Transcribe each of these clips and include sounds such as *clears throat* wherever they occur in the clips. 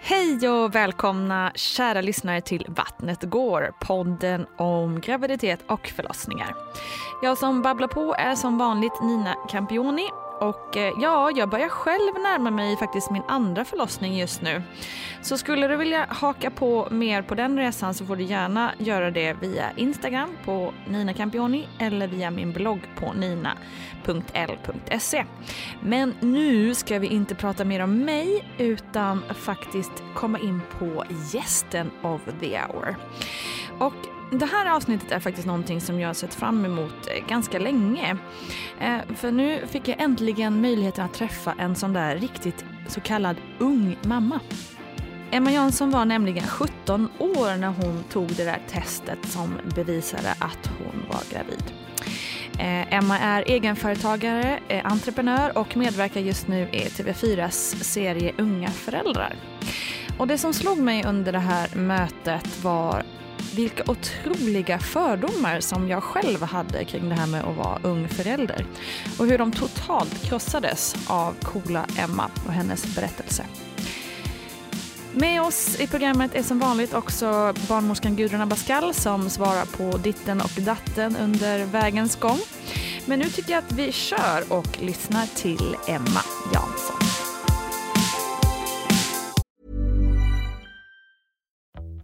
Hej och välkomna kära lyssnare till Vattnet går, podden om graviditet och förlossningar. Jag som babblar på är som vanligt Nina Campioni och eh, ja, jag börjar själv närma mig faktiskt min andra förlossning just nu. Så skulle du vilja haka på mer på den resan så får du gärna göra det via Instagram på Nina Campioni eller via min blogg på nina.l.se. Men nu ska vi inte prata mer om mig utan faktiskt komma in på gästen of the hour. Och det här avsnittet är faktiskt någonting som jag har sett fram emot eh, ganska länge. Eh, för nu fick jag äntligen möjligheten att träffa en sån där riktigt så kallad ung mamma. Emma Jansson var nämligen 17 år när hon tog det där testet som bevisade att hon var gravid. Eh, Emma är egenföretagare, entreprenör och medverkar just nu i TV4s serie Unga föräldrar. Och det som slog mig under det här mötet var vilka otroliga fördomar som jag själv hade kring det här med att vara ung förälder. Och hur de totalt krossades av coola Emma och hennes berättelse. Med oss i programmet är som vanligt också barnmorskan Gudrun Abascal som svarar på ditten och datten under vägens gång. Men nu tycker jag att vi kör och lyssnar till Emma Jansson.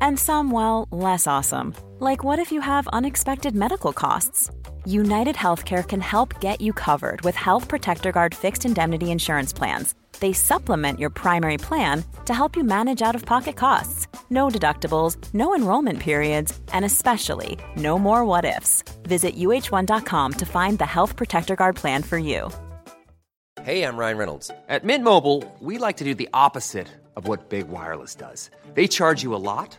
And some, well, less awesome, like what if you have unexpected medical costs? United Healthcare can help get you covered with Health Protector Guard fixed indemnity insurance plans. They supplement your primary plan to help you manage out of pocket costs. No deductibles, no enrollment periods, and especially no more what ifs. Visit uh1.com to find the Health Protector Guard plan for you. Hey, I'm Ryan Reynolds. At Mint Mobile, we like to do the opposite of what Big Wireless does. They charge you a lot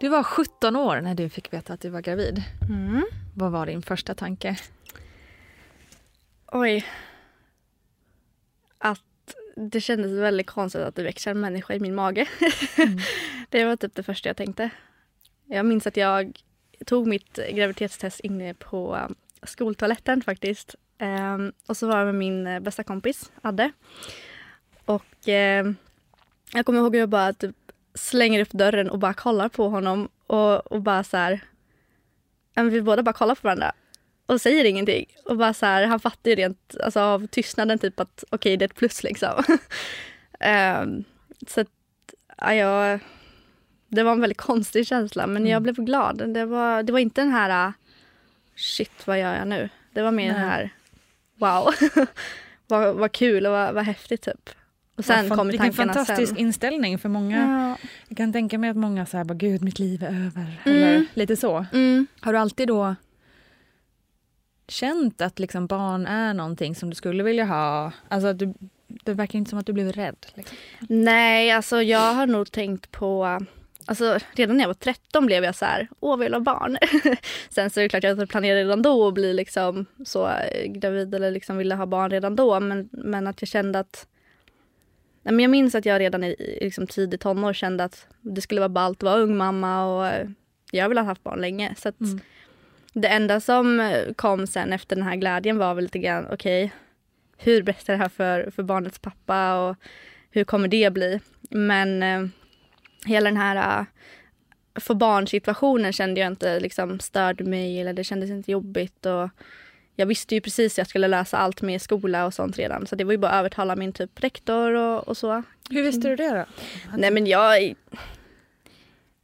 Du var 17 år när du fick veta att du var gravid. Mm. Vad var din första tanke? Oj. Att det kändes väldigt konstigt att det växer en människa i min mage. Mm. *laughs* det var typ det första jag tänkte. Jag minns att jag tog mitt graviditetstest inne på skoltoaletten faktiskt. Um, och så var jag med min eh, bästa kompis Adde. Och um, jag kommer ihåg hur jag bara typ slänger upp dörren och bara kollar på honom och, och bara så här. Vi båda bara kollar på varandra och säger ingenting. Och bara så här, han fattar ju rent alltså, av tystnaden typ att okej okay, det är ett plus liksom. um, *laughs* så att, ja, jag, det var en väldigt konstig känsla men mm. jag blev glad. Det var, det var inte den här shit vad gör jag nu? Det var mer Nej. den här wow, *laughs* vad, vad kul och vad, vad häftigt typ. Och sen tankarna Vilken fantastisk sen. inställning för många. Ja. Jag kan tänka mig att många säger bara gud mitt liv är över. Mm. Eller lite så. Mm. Har du alltid då känt att liksom barn är någonting som du skulle vilja ha? Alltså du, det verkar inte som att du blev rädd. Liksom. Nej, alltså jag har nog tänkt på Alltså redan när jag var 13 blev jag så här, åh vill ha barn. *laughs* Sen så är det klart jag planerade redan då att bli liksom så eh, gravid eller liksom ville ha barn redan då. Men, men att jag kände att Nej, men jag minns att jag redan i liksom, tidig tonår kände att det skulle vara ballt att vara ung mamma och eh, jag vill ha haft barn länge. Så mm. Det enda som eh, kom sen efter den här glädjen var väl lite grann, okej, okay, hur berättar det här för, för barnets pappa och hur kommer det bli? Men eh, hela den här uh, få barn-situationen kände jag inte liksom störde mig eller det kändes inte jobbigt. Och jag visste ju precis att jag skulle lösa allt med skola och sånt redan. Så det var ju bara att övertala min typ rektor och, och så. Hur visste du det då? Nej men jag...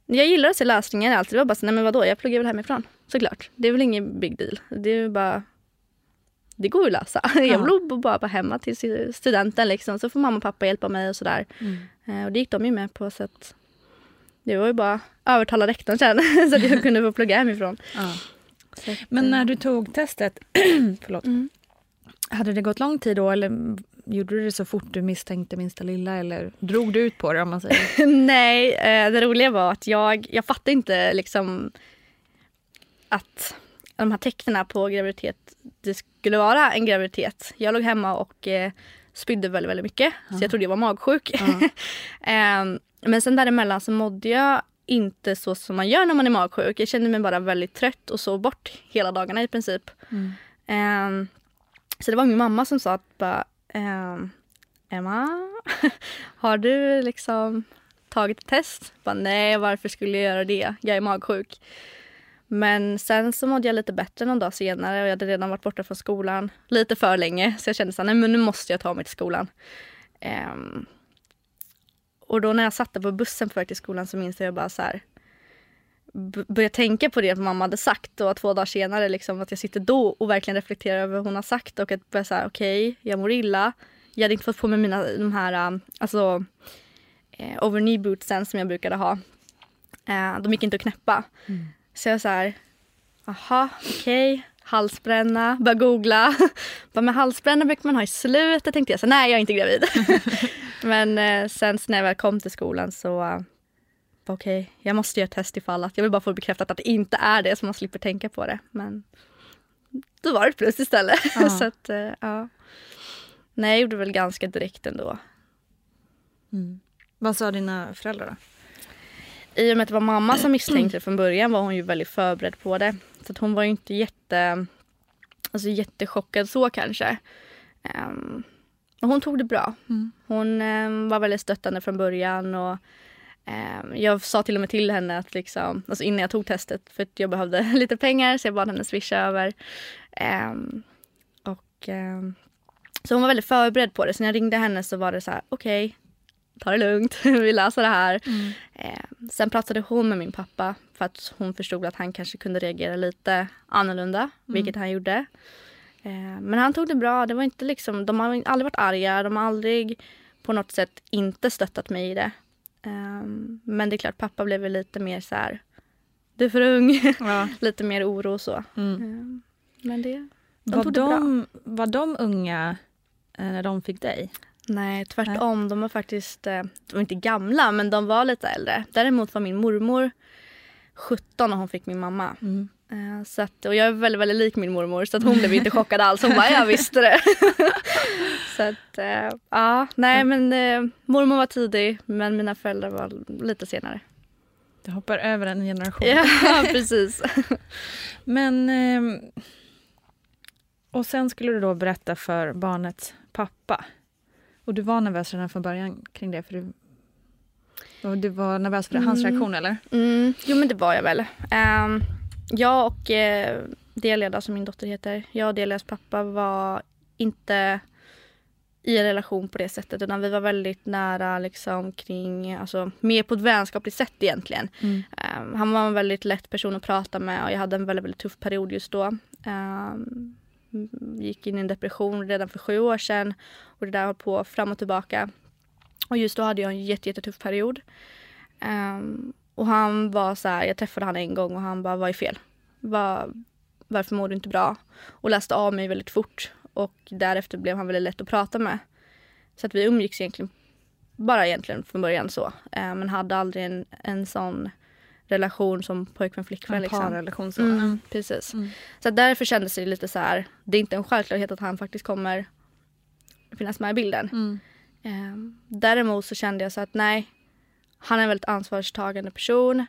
Jag gillar att se lösningar alltid. Det var bara så, nej men vadå, jag pluggar väl hemifrån. Såklart. Det är väl ingen big deal. Det är bara... Det går ju att lösa. *laughs* Ja. Jag vill bara vara hemma till studenten liksom. Så får mamma och pappa hjälpa mig och sådär. Mm. Eh, och det gick de ju med på. Så att det var ju bara att övertala rektorn sen *laughs* så att jag *laughs* kunde få plugga hemifrån. Ja. Men när du tog testet, *clears throat* förlåt, mm. hade det gått lång tid då eller gjorde du det så fort du misstänkte minsta lilla eller drog du ut på det om man säger? *laughs* Nej, eh, det roliga var att jag, jag fattade inte liksom att de här tecknen på graviditet, det skulle vara en graviditet. Jag låg hemma och eh, spydde väldigt, väldigt mycket. Ja. Så jag trodde jag var magsjuk. Ja. um, *laughs* men sen däremellan så mådde jag inte så som man gör när man är magsjuk. Jag kände mig bara väldigt trött och sov bort hela dagarna i princip. Mm. Um, så det var min mamma som sa att bara, um, Emma, *laughs* har du liksom tagit ett test? Bara, Nej, varför skulle jag göra det? Jag är magsjuk. Men sen så mådde jag lite bättre någon dag senare och jag hade redan varit borta från skolan lite för länge. Så jag kände att nu måste jag ta mig till skolan. Um, och då när jag satt på bussen på väg till skolan så minns jag bara så här började tänka på det mamma hade sagt och två dagar senare liksom att jag sitter då och verkligen reflekterar över vad hon har sagt och att börja säga okej, okay, jag mår illa. Jag hade inte fått på mig mina de här um, alltså eh, over knee bootsen som jag brukade ha. Eh, de gick inte att knäppa. Mm. Så jag så här, aha, okej. Okay halsbränna, började googla. *laughs* Bara, men halsbränna brukar man ha i slutet tänkte jag. Så nej, jag är inte gravid. *laughs* men eh, sen när jag väl kom till skolan så uh, okej, okay, jag måste göra ett test ifall att jag vill bara få bekräftat att det inte är det så man slipper tänka på det. Men då var det ett plus istället. Ja. *laughs* så att, uh, ja. Nej, jag gjorde väl ganska direkt ändå. Mm. Vad sa dina föräldrar då? I och med att det var mamma som misstänkte det från början var hon ju väldigt förberedd på det. Så hon var ju inte jätte, alltså jättechockad så kanske. Um, hon tog det bra. Mm. Hon um, var väldigt stöttande från början. och um, Jag sa till och med till henne att liksom, alltså innan jag tog testet för att jag behövde *laughs* lite pengar så jag bad henne swisha över. och, så hon var väldigt förberedd på det. Så när jag ringde henne så var det så här, okej, okay, ta det lugnt, *laughs* vi löser det här. Mm. Eh, sen pratade hon med min pappa för att hon förstod att han kanske kunde reagera lite annorlunda, mm. vilket han gjorde. Eh, men han tog det bra. Det var inte liksom, de har aldrig varit arga, de har aldrig på något sätt inte stöttat mig i det. Eh, men det är klart, pappa blev lite mer så här, du är för ung. Ja. *laughs* lite mer oro och så. Mm. Ehm, men det, de var tog det de, bra. Var de unga eh, när de fick dig? Nej, tvärtom. Nej. De var faktiskt, eh, de var inte gamla men de var lite äldre. Däremot var min mormor 17 när hon fick min mamma. Mm. Eh, så att, och jag är väldigt, väldigt lik min mormor så att hon blev inte *laughs* chockad alls. Hon bara, jag visste det. *laughs* så att, uh, ja, nej men uh, mormor var tidig men mina föräldrar var lite senare. Det hoppar över en generation. ja, *laughs* precis. men, uh, och sen skulle du då berätta för barnets pappa. Och du var nervös redan från början kring det? För du, du var nervös för mm. hans reaktion eller? Mm. Jo men det var jag väl. Um, jag och uh, Delia, som alltså min dotter heter, jag och Delias pappa var inte i en relation på det sättet utan vi var väldigt nära liksom kring, alltså mer på ett vänskapligt sätt egentligen. Mm. Um, han var en väldigt lätt person att prata med och jag hade en väldigt, väldigt tuff period just då. Um, gick in i en depression redan för sju år sedan och det där höll på fram och tillbaka. Och just då hade jag en jätte, jättetuff period. Um, och han var så här, jag träffade han en gång och han bara, vad är fel? Var, varför mår du inte bra? Och läste av mig väldigt fort och därefter blev han väldigt lätt att prata med. Så att vi umgicks egentligen bara egentligen från början så. Eh, men hade aldrig en, en sån relation som pojkvän flickvän. En Liksom. parrelation så. Mm, precis. Mm. Så därför kändes det lite så här. Det är inte en självklarhet att han faktiskt kommer finnas med i bilden. Mm. Eh, däremot så kände jag så att nej, han är en väldigt ansvarstagande person.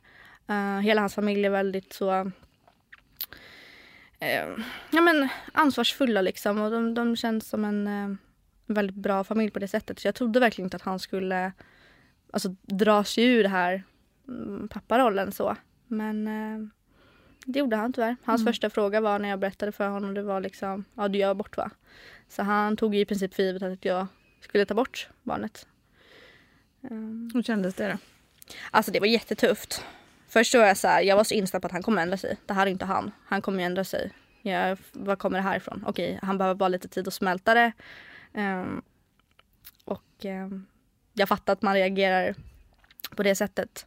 Eh, hela hans familj är väldigt så eh, ja, men ansvarsfulla liksom och de, de känns som en eh, väldigt bra familj på det sättet. Så jag trodde verkligen inte att han skulle alltså, dra sig ur det här mm, papparollen så. Men det gjorde han tyvärr. Hans Mm. första fråga var när jag berättade för honom det var liksom, ja du gör abort va? Så han tog i princip för givet att jag skulle ta bort barnet. Um, Hur kändes det då? Alltså det var jättetufft. Först var jag så här, jag var så inställd på att han kommer ändra sig. Det här är inte han. Han kommer ju ändra sig. Jag, var kommer det här ifrån? Okej, han behöver bara lite tid att smälta det. Ehm, och ehm, jag fattar att man reagerar på det sättet.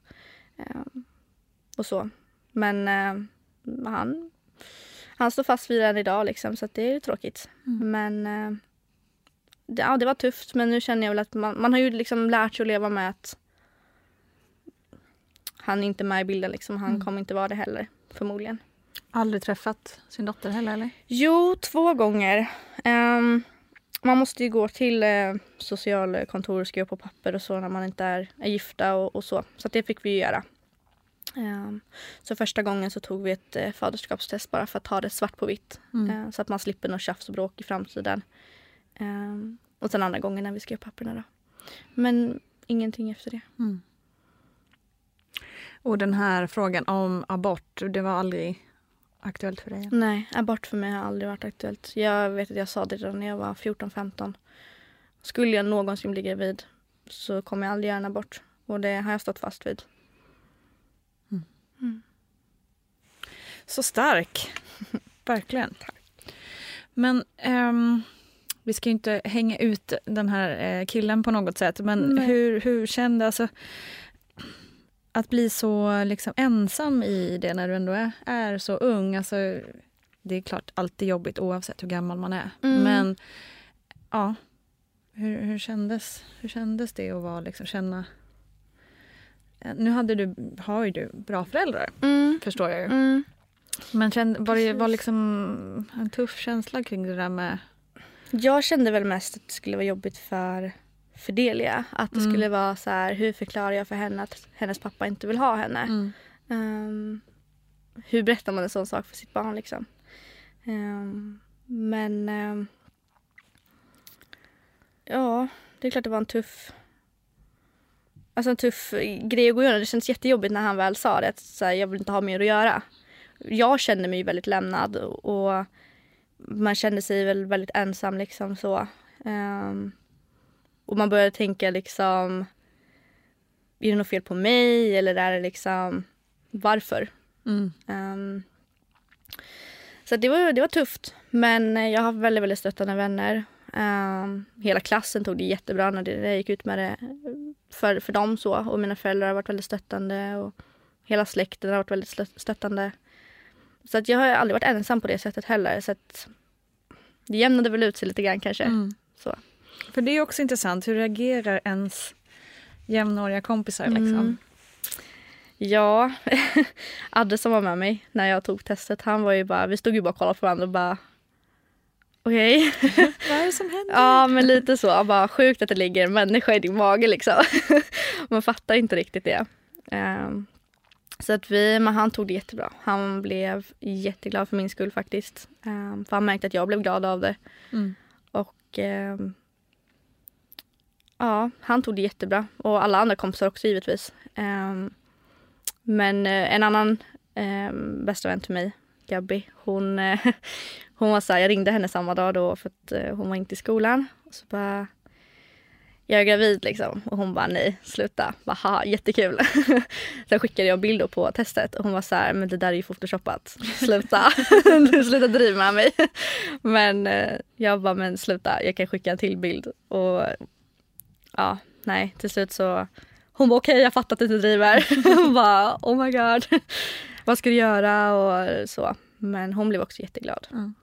Ehm, och så. Men ehm, han, han står fast vid den idag liksom, så det är tråkigt. Mm. Men ehm, det, ja, det var tufft men nu känner jag väl att man, man har ju liksom lärt sig att leva med att han är inte med i bilden liksom. Han Mm. kommer inte vara det heller förmodligen. Aldrig träffat sin dotter heller eller? Jo, två gånger. Ehm, man måste ju gå till uh, socialkontor och skriva på papper och så när man inte är, är gifta och, och så. Så det fick vi ju göra. Ehm, så första gången så tog vi ett uh, faderskapstest bara för att ha det svart på vitt. Mm. Eh, så att man slipper något tjafs och bråk i framtiden. Ehm, och sen andra gången när vi skrev papperna då. Men ingenting efter det. Mm. Och den här frågan om abort, det var aldrig aktuellt för dig? Nej, abort för mig har aldrig varit aktuellt. Jag vet att jag sa det redan när jag var 14-15. Skulle jag någonsin bli gravid så kommer jag aldrig göra en abort. Och det har jag stått fast vid. Så stark. *laughs* Verkligen. Men ehm, vi ska ju inte hänga ut den här eh, killen på något sätt. Men Nej. hur, hur kände alltså att bli så liksom, ensam i det när du ändå är, är så ung? Alltså, det är klart alltid jobbigt oavsett hur gammal man är. Mm. Men ja, hur, hur, kändes, hur kändes det att vara, liksom, känna... Eh, Nu hade du, har ju du bra föräldrar, Mm. förstår jag ju. Mm. Men kände, var det var liksom en tuff känsla kring det där med... Jag kände väl mest att det skulle vara jobbigt för, för Delia. Att det Mm. skulle vara så här, hur förklarar jag för henne att hennes pappa inte vill ha henne? Mm. Ehm, hur berättar man en sån sak för sitt barn liksom? Ehm, men ehm, ja, det är klart det var en tuff Alltså en tuff grej att gå igenom. Det känns jättejobbigt när han väl sa det. Att så här, jag vill inte ha mer att göra. Jag kände mig väldigt lämnad och man kände sig väl väldigt ensam liksom så. Ehm, och man började tänka liksom är det något fel på mig eller är det liksom varför? Mm. Ehm, så det var, det var tufft. Men jag har väldigt, väldigt stöttande vänner. Ehm, hela klassen tog det jättebra när det- jag gick ut med det för, för dem. så. Och mina föräldrar har varit väldigt stöttande. Och hela släkten har varit väldigt stöttande. Så att jag har aldrig varit ensam på det sättet heller. Så att det jämnade väl ut sig lite grann kanske. Mm. Så. För det är också intressant, hur reagerar ens jämnåriga kompisar? Mm. Liksom? Ja, *laughs* Adde som var med mig när jag tog testet, han var ju bara, vi stod ju bara och kollade på varandra och bara okej. *laughs* Vad är det som händer? Ja men lite så, bara sjukt att det ligger en människa i din mage liksom. *laughs* Man fattar inte riktigt det. Ehm, så att vi, men han tog det jättebra. Han blev jätteglad för min skull faktiskt. Ehm, för han märkte att jag blev glad av det. Mm. Och ehm, ja, han tog det jättebra. Och alla andra kompisar också givetvis. Ehm, men eh, en annan um, bästa vän till mig, Gabby, hon, eh, *laughs* hon var så här, jag ringde henne samma dag då för att eh, hon var inte i skolan. Och så bara, jag är gravid liksom. Och hon bara nej, sluta. Bara, "Haha, jättekul. *laughs* Sen skickade jag en bild på testet och hon var så här, men det där är ju photoshoppat. Sluta. *laughs* sluta driva med mig. Men eh, jag bara, men sluta, jag kan skicka en till bild. Och ja, nej, till slut så hon bara okej, jag fattar att du inte driver. *laughs* Hon bara oh my god. Vad ska du göra och så. Men hon blev också jätteglad. Mm.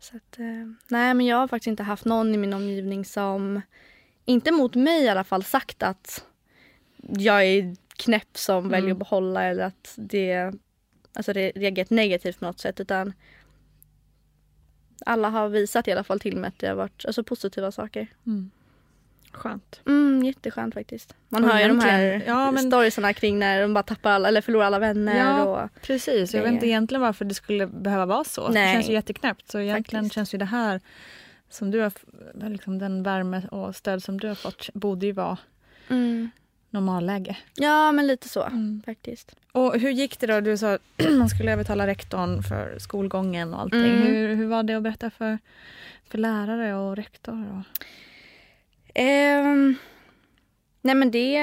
Så att, eh, nej men jag har faktiskt inte haft någon i min omgivning som inte mot mig i alla fall, sagt att jag är knäpp som Mm. väljer att behålla eller att det alltså det reagerat negativt på något sätt utan alla har visat i alla fall till mig att det har varit alltså, positiva saker. Skönt. Mm, jätteskönt faktiskt. Man Och hör ju de här ja, men- storiesarna kring när de bara tappar alla eller förlorar alla vänner. Ja, Och, precis. Jag vet det- inte egentligen varför det skulle behöva vara så. Det Nej. känns ju jätteknäppt. Så egentligen Faktiskt. känns ju det här som du har, liksom den värme och stöd som du har fått borde ju vara mm. normalläge. Ja men lite så Mm. faktiskt. Och hur gick det då? Du sa att *clears throat* man skulle övertala rektorn för skolgången och allting. Mm. Hur, hur var det att berätta för, för lärare och rektor? Och... Ehm, nej men det,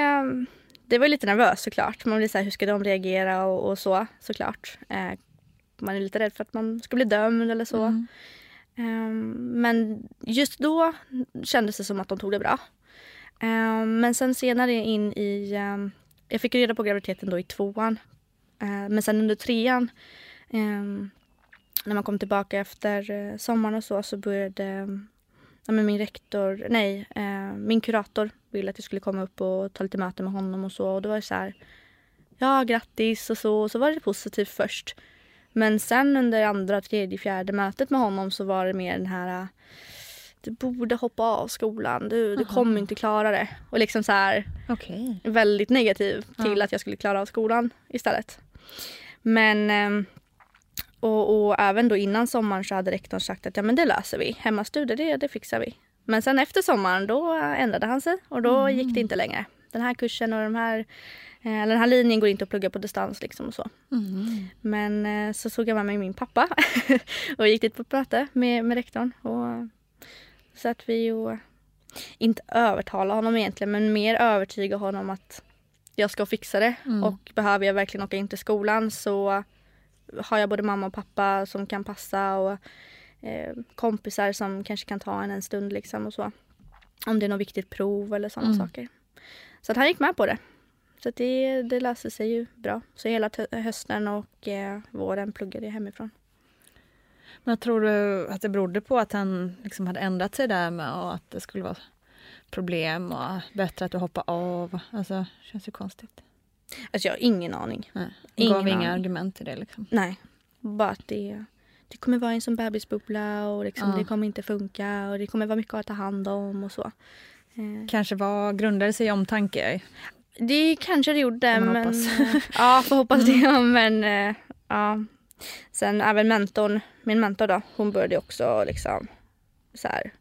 det var lite nervöst såklart. Man blir så här, hur ska de reagera och, och så såklart. Eh, man är lite rädd för att man ska bli dömd eller så. Mm. Ehm, men just då kändes det som att de tog det bra. Ehm, men sen senare in i... ehm, jag fick reda på graviditeten då i tvåan. Ehm, men sen under trean, när man kom tillbaka efter eh, sommaren och så, så började ja, men min rektor, nej, eh, min kurator ville att jag skulle komma upp och ta lite möte med honom och så. Och då var det så här, ja grattis och så. Och så var det positivt först. Men sen under andra, tredje, fjärde mötet med honom så var det mer den här äh, du borde hoppa av skolan, du, du Aha. kommer inte klara det. Och liksom så här Okej. väldigt negativ till Ja. att jag skulle klara av skolan istället. Men ehm, och, och även då innan sommaren så hade rektorn sagt att ja men det löser vi, hemmastudier det, det fixar vi. Men sen efter sommaren då ändrade han sig och då gick det inte längre. Den här kursen och de här, eh, eller den här linjen går inte att plugga på distans liksom och så. Mm. Men eh, så såg jag med mig min pappa *laughs* och gick dit på ett möte med, med rektorn. Och så att vi och inte övertala honom egentligen men mer övertyga honom att jag ska fixa det. Mm. Och behöver jag verkligen åka in till skolan så har jag både mamma och pappa som kan passa och eh, kompisar som kanske kan ta en en stund liksom och så. Om det är något viktigt prov eller sådana Mm. saker. Så att han gick med på det. Så det, det löste sig ju bra. Så hela hösten och eh, våren pluggade jag hemifrån. Men tror du att det berodde på att han liksom hade ändrat sig där med och att det skulle vara problem och bättre att du hoppar av? Alltså, känns ju konstigt. Alltså jag har ingen aning. Nej. Ingen gav inga aning. argument till det liksom. Nej, bara att det, det kommer vara en som bebisbubbla och liksom, Ja. det kommer inte funka och det kommer vara mycket att ta hand om och så. Eh, Kanske var, grundade sig i omtanke. Det kanske det gjorde men... hoppas. Mm. eh, *laughs* ja, får hoppas det. Men eh, ja. Sen även mentorn, min mentor då, hon började också liksom så här.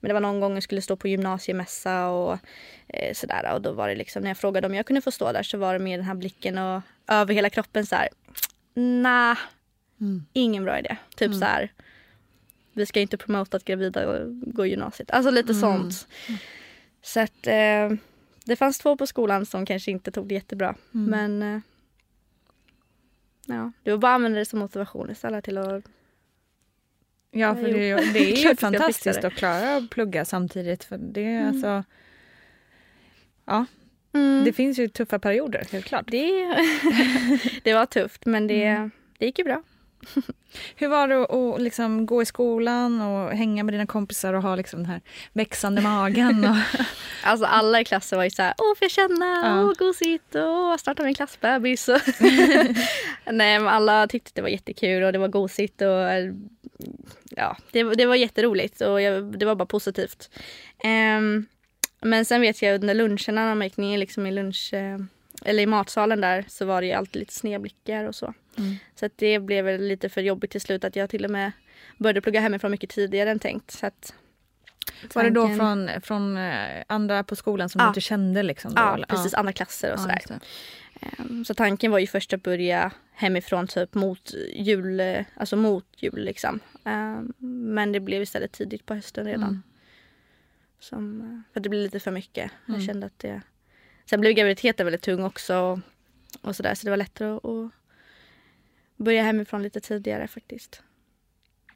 Men det var någon gång jag skulle stå på gymnasiemässa och eh, sådär. Och då var det liksom när jag frågade om jag kunde få stå där så var det med den här blicken och över hela kroppen så här. Nej, Mm. ingen bra idé. Typ så här. Vi ska inte promota att gravida går gymnasiet. Alltså lite Mm. sånt. Så att eh, det fanns två på skolan som kanske inte tog det jättebra. Mm. Men eh, ja, det var bara att använda det som motivation istället till att Ja, för det, är ju- *laughs* det är ju vi fantastiskt att klara att plugga samtidigt. För det, är alltså, ja, Mm. det finns ju tuffa perioder, helt klart. det, *laughs* det var tufft men det, Mm. det gick ju bra. *laughs* Hur var det att liksom gå i skolan och hänga med dina kompisar och ha liksom den här växande magen? Och, Alltså alla i klassen var ju så här, åh får jag känna, Ja. åh gosigt, åh starta min klassbebis. Och Nej men alla tyckte det var jättekul och det var gosigt och ja, det, det var jätteroligt och jag, det var bara positivt. Ehm, men sen vet jag under luncherna när man gick ner liksom i lunch eh, eller i matsalen där så var det ju alltid lite snedblickar och så. Mm. Så att det blev väl lite för jobbigt till slut att jag till och med började plugga hemifrån mycket tidigare än tänkt. Så att var det då tanken- från, från eh, andra på skolan som Ja. du inte kände? Liksom, då, Ja, eller? precis. Andra klasser och Ja, sådär. Ehm, Så tanken var ju först att börja hemifrån typ mot jul, eh, alltså mot jul liksom. Ehm, Men det blev istället tidigt på hösten redan. Mm. Som, eh, för det blev lite för mycket. Jag Mm. kände att det... Sen blev graviditeten väldigt tung också. Och, och sådär så det var lättare att, att börja hemifrån lite tidigare faktiskt.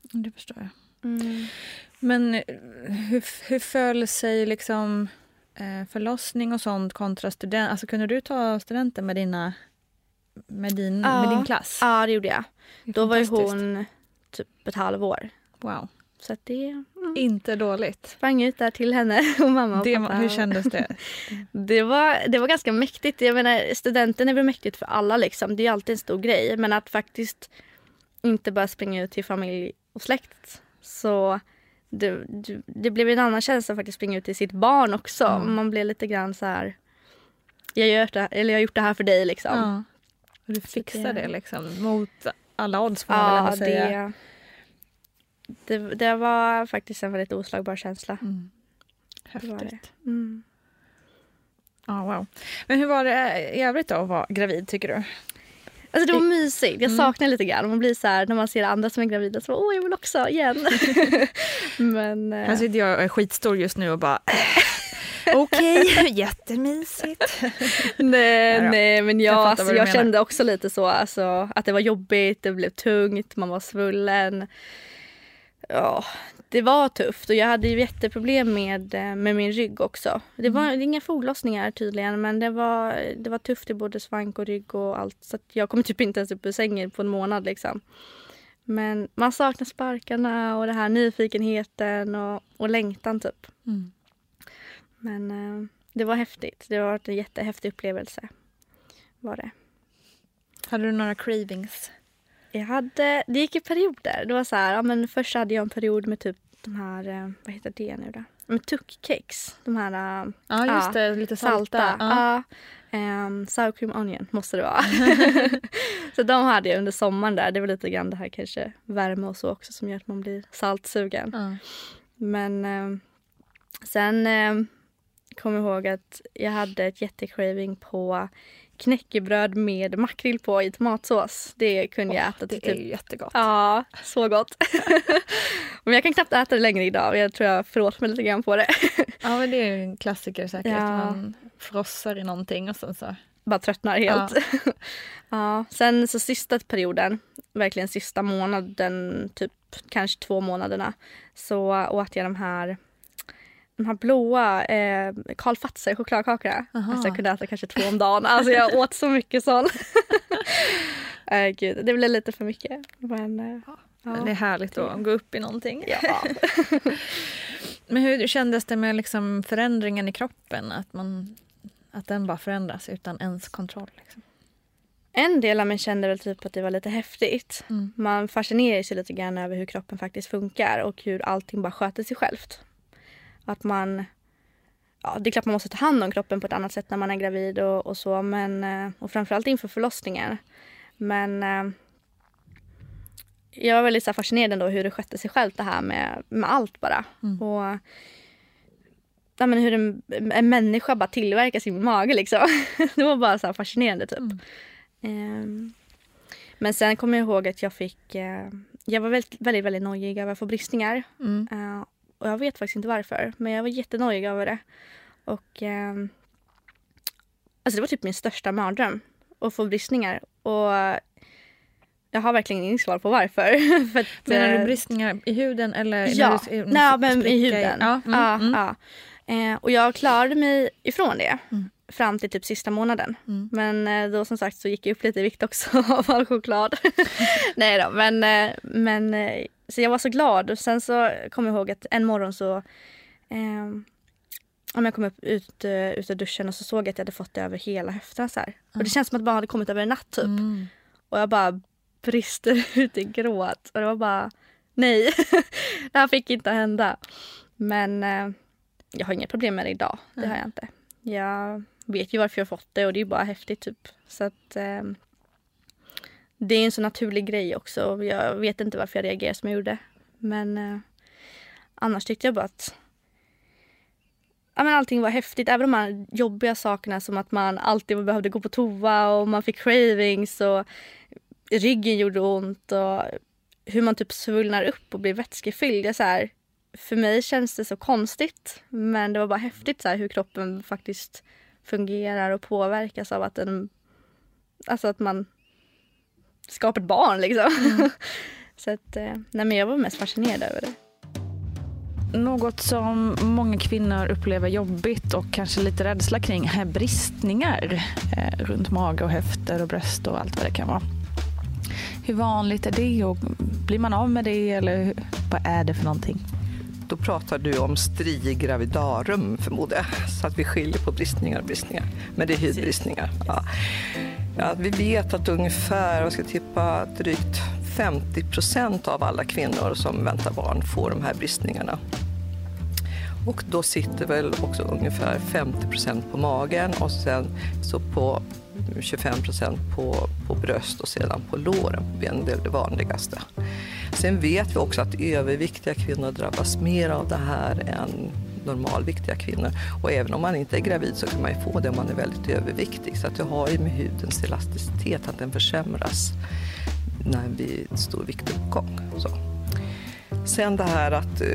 Det förstår jag. Mm. Men eh, hur, hur föll sig liksom förlossning och sånt kontra student? Alltså kunde du ta studenten med dina med din, Ja. med din klass? Ja det gjorde jag. Det Då var ju hon typ ett halvår. Wow. Så det mm, Inte dåligt. sprang ut där till henne *laughs* och mamma och Det, pappa. hur kändes det? *laughs* Det var, det var ganska mäktigt. Jag menar, studenten är väl mäktigt för alla liksom. Det är alltid en stor grej. Men att faktiskt inte bara springa ut till familj och släkt. Så det, det, blev en annan känsla att faktiskt springa ut till sitt barn också. Mm. Man blev lite grann så här. Jag, gör det, eller jag har gjort det här för dig liksom. Ja. Och du fixar det- det liksom mot alla odds får man väl Ja, ändå säga. det, det, det var faktiskt en väldigt oslagbar känsla. Mm. Det var det. Häftigt. Mm. Ja, wow. Men hur var det i övrigt då att vara gravid tycker du? Alltså det var mysigt. Jag Mm. saknar lite grann. Man blir så här när man ser andra som är gravida så åh jag vill också igen. *laughs* Men eh, Här sitter jag och är skitstor just nu och bara Okej, *laughs* jättemysigt. nej, nej men jag, Jag alltså, vad du jag kände också lite så alltså, att det var jobbigt, det blev tungt, man var svullen. Ja, det var tufft och jag hade ju jätteproblem med, eh, med min rygg också. Det var Mm. inga foglossningar tydligen men det var, det var tufft i både svank och rygg och allt. Så jag kom *laughs* typ inte ens upp ur sängen på en månad liksom. Men man saknar sparkarna och det här nyfikenheten och, och längtan typ. Mm. Men eh, det var häftigt. Det var en jättehäftig upplevelse. Var det. Hade du några cravings? Jag hade, det gick i perioder. Det var så här, ja, men först hade jag en period med typ de här, eh, vad heter det nu då? Med tuckcakes. De här eh, Ja, Ja, just det. Lite salta. salta. Ja. Ja. Ehm, sour cream onion måste det vara. *laughs* *laughs* så de hade jag under sommaren där. Det var lite grann det här kanske värme och så också som gör att man blir saltsugen. Ja. Men eh, sen eh, kom jag ihåg att jag hade ett jättecraving på knäckebröd med makrill på i tomatsås. Det kunde jag äta till Det är typ ju jättegott. Ja, så gott. *laughs* men jag kan knappt äta det längre idag. Jag tror jag förlåter mig lite grann på det. Ja, men det är ju en klassiker säkert. Ja. Man frossar i någonting och sen så... Bara tröttnar helt. Ja. *laughs* Sen så sista perioden, verkligen sista månaden, typ kanske två månaderna, så åt jag de här de här blåa eh, Karl Fazer chokladkakorna. Alltså jag kunde äta kanske två om dagen. Alltså jag *laughs* åt så mycket sånt. äh, *laughs* gud, det blev lite för mycket. Men, eh, Men det är härligt att gå upp i någonting. ja. *laughs* Men hur kändes det med liksom förändringen i kroppen? Att, man, att den bara förändras utan ens kontroll? Liksom? En del av mig kände väl typ att det var lite häftigt. Mm. Man fascinerar sig lite grann över hur kroppen faktiskt funkar och hur allting bara sköter sig självt. Att man... Ja, det är klart man måste ta hand om kroppen på ett annat sätt när man är gravid och, och så. Men, eh, och framförallt inför förlossningen. Men eh, jag var väldigt så fascinerad ändå hur det skötte sig självt det här med, med allt bara. Mm. Och ja, men hur en, en människa bara tillverkar sin mage liksom. *laughs* det var bara så fascinerande typ. Mm. Ehm, men sen kommer jag ihåg att jag fick... eh, jag var väldigt, väldigt, väldigt nojig över att få bristningar. Mm. Eh, och jag vet faktiskt inte varför, men jag var jättenojig över det. Och... ehm, alltså det var typ min största mardröm, att få bristningar. Och jag har verkligen inget svar på varför. *laughs* För att, Menar eh, du bristningar i huden eller? Ja, du, Nej, men i huden. Ja, mm, ja, mm. ja. Eh, och jag klarade mig ifrån det Mm. Fram till typ sista månaden. Mm. Men eh, då som sagt så gick jag upp lite i vikt också *laughs* av all choklad. *laughs* nej då, men, eh, men eh, så jag var så glad och sen så kom jag ihåg att en morgon så eh, om jag kom upp ut, ut ur duschen och så såg jag att jag hade fått det över hela höften så här. Och det känns som att det bara hade kommit över en natt typ. Mm. Och jag bara brister *laughs* ut i gråt. Och det var bara, nej, det här fick inte hända. Men eh, jag har inga problem med det idag. Det har jag inte. Jag vet ju varför jag har fått det och det är bara häftigt typ. Så att eh, det är en så naturlig grej också. Jag vet inte varför jag reagerade som jag gjorde. Men eh, annars tyckte jag bara att ja, men allting var häftigt. Även de här jobbiga sakerna som att man alltid behövde gå på toa och man fick cravings och ryggen gjorde ont och hur man typ svullnar upp och blir vätskefylld. Jag, så här, för mig känns det så konstigt men det var bara häftigt så här, hur kroppen faktiskt fungerar och påverkas av att, den, alltså att man skapar ett barn. Liksom. *laughs* så att, eh, nej, men jag var mest fascinerad över det. Något som många kvinnor upplever jobbigt och kanske lite rädsla kring är bristningar eh, runt mage och höfter och bröst och allt vad det kan vara. Hur vanligt är det och blir man av med det eller Vad är det för någonting? Då pratar du om stri gravidarum förmodar jag, så att vi skiljer på bristningar och bristningar. Men det är hudbristningar. Ja. Ja, vi vet att ungefär, jag ska tippa drygt 50 procent av alla kvinnor som väntar barn får de här bristningarna. Och då sitter väl också ungefär 50 procent på magen och sen så på 25 procent på, på bröst och sedan på låren. Det är det vanligaste. Sen vet vi också att överviktiga kvinnor drabbas mer av det här än normalviktiga kvinnor. Och även om man inte är gravid så kan man ju få det om man är väldigt överviktig. Så att det har ju med hudens elasticitet, att den försämras när vi stor viktuppgång. Så. Sen det här att eh,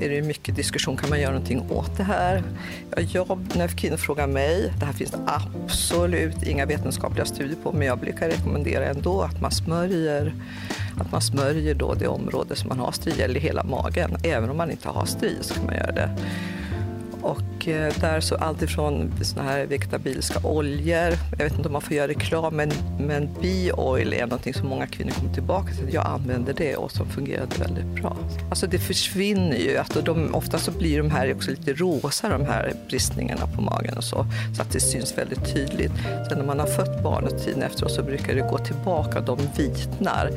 är det mycket diskussion, kan man göra någonting åt det här? Jag, när kvinnor frågar mig, det här finns det absolut inga vetenskapliga studier på, men jag brukar rekommendera ändå att man smörjer, att man smörjer då det område som man har stri, eller hela magen. Även om man inte har stri så kan man göra det. Och eh, där så allt ifrån såna här vegetabiliska oljor, jag vet inte om man får göra reklam, men, men bioil är någonting som många kvinnor kommer tillbaka till. Jag använder det och som fungerade väldigt bra. Alltså det försvinner ju, alltså de, ofta så blir de här också lite rosa, de här bristningarna på magen och så, så att det syns väldigt tydligt. Sen när man har fött barnet tiden efteråt så brukar det gå tillbaka, de vitnar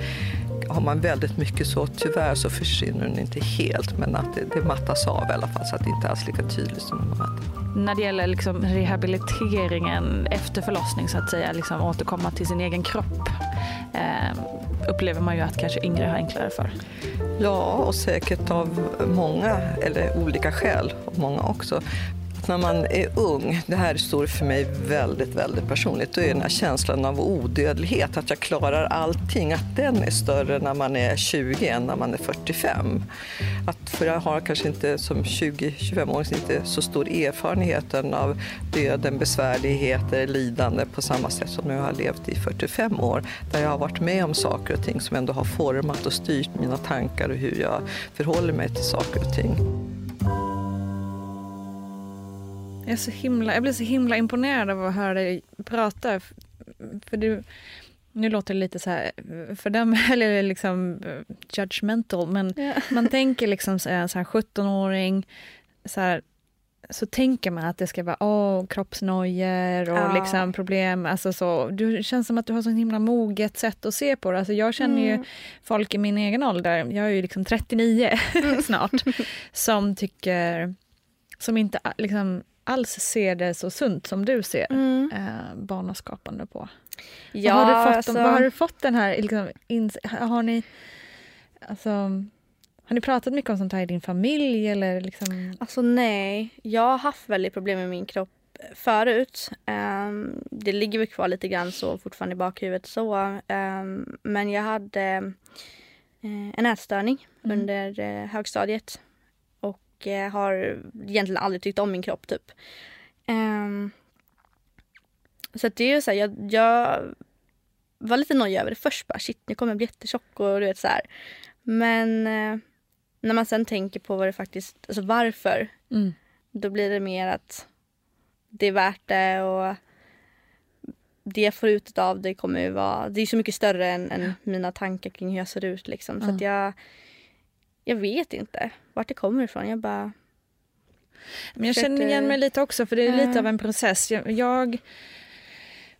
har man väldigt mycket så tyvärr så försvinner den inte helt men att det, det mattas av i alla fall så att det inte alls är lika tydligt som när man När det gäller liksom rehabiliteringen efter förlossning så att säga, liksom återkomma till sin egen kropp eh, upplever man ju att kanske yngre har enklare för. Ja, och säkert av många, eller olika skäl, och många också när man är ung, det här står för mig väldigt, väldigt personligt, då är den här känslan av odödlighet, att jag klarar allting, att den är större när man är 20 än när man är 45. Att, för jag har kanske inte som 20-25-åring inte så stor erfarenhet av döden, besvärligheter, lidande på samma sätt som jag har levt i 45 år, där jag har varit med om saker och ting som ändå har format och styrt mina tankar och hur jag förhåller mig till saker och ting. Jag, är så himla, jag blir så himla imponerad av att höra dig prata. För du, nu låter det lite så här, för dem, *laughs* eller liksom eh, judgmental, men ja. *laughs* man tänker liksom så här, 17-åring, så här, så tänker man att det ska vara oh, kroppsnojor och ja. liksom problem. Alltså så, du känns som att du har så himla moget sätt att se på det. Alltså jag känner mm. ju folk i min egen ålder, jag är ju liksom 39 *laughs* snart, som tycker, som inte liksom alls ser det så sunt som du ser mm. eh, barnaskapande på. Ja, vad, har du fått, alltså... vad har du fått den här... Liksom, har ni... Alltså, har ni pratat mycket om sånt här i din familj? Eller liksom? Alltså nej, jag har haft väldigt problem med min kropp förut. Um, det ligger väl kvar lite grann så fortfarande i bakhuvudet så. Um, men jag hade uh, en ätstörning mm. under uh, högstadiet eh, har egentligen aldrig tyckt om min kropp typ. Um, så att det är ju så här, jag, jag var lite nojig över det först bara shit jag kommer bli jättetjock och du vet så här. Men eh, när man sen tänker på vad det faktiskt, alltså varför. Mm. Då blir det mer att det är värt det och det jag får ut av det kommer ju vara, det är så mycket större än, än mina tankar kring hur jag ser ut liksom. Så mm. att jag jag vet inte vart det kommer ifrån. Jag bara... Men jag känner igen mig lite också, för det är lite av en process. Jag, jag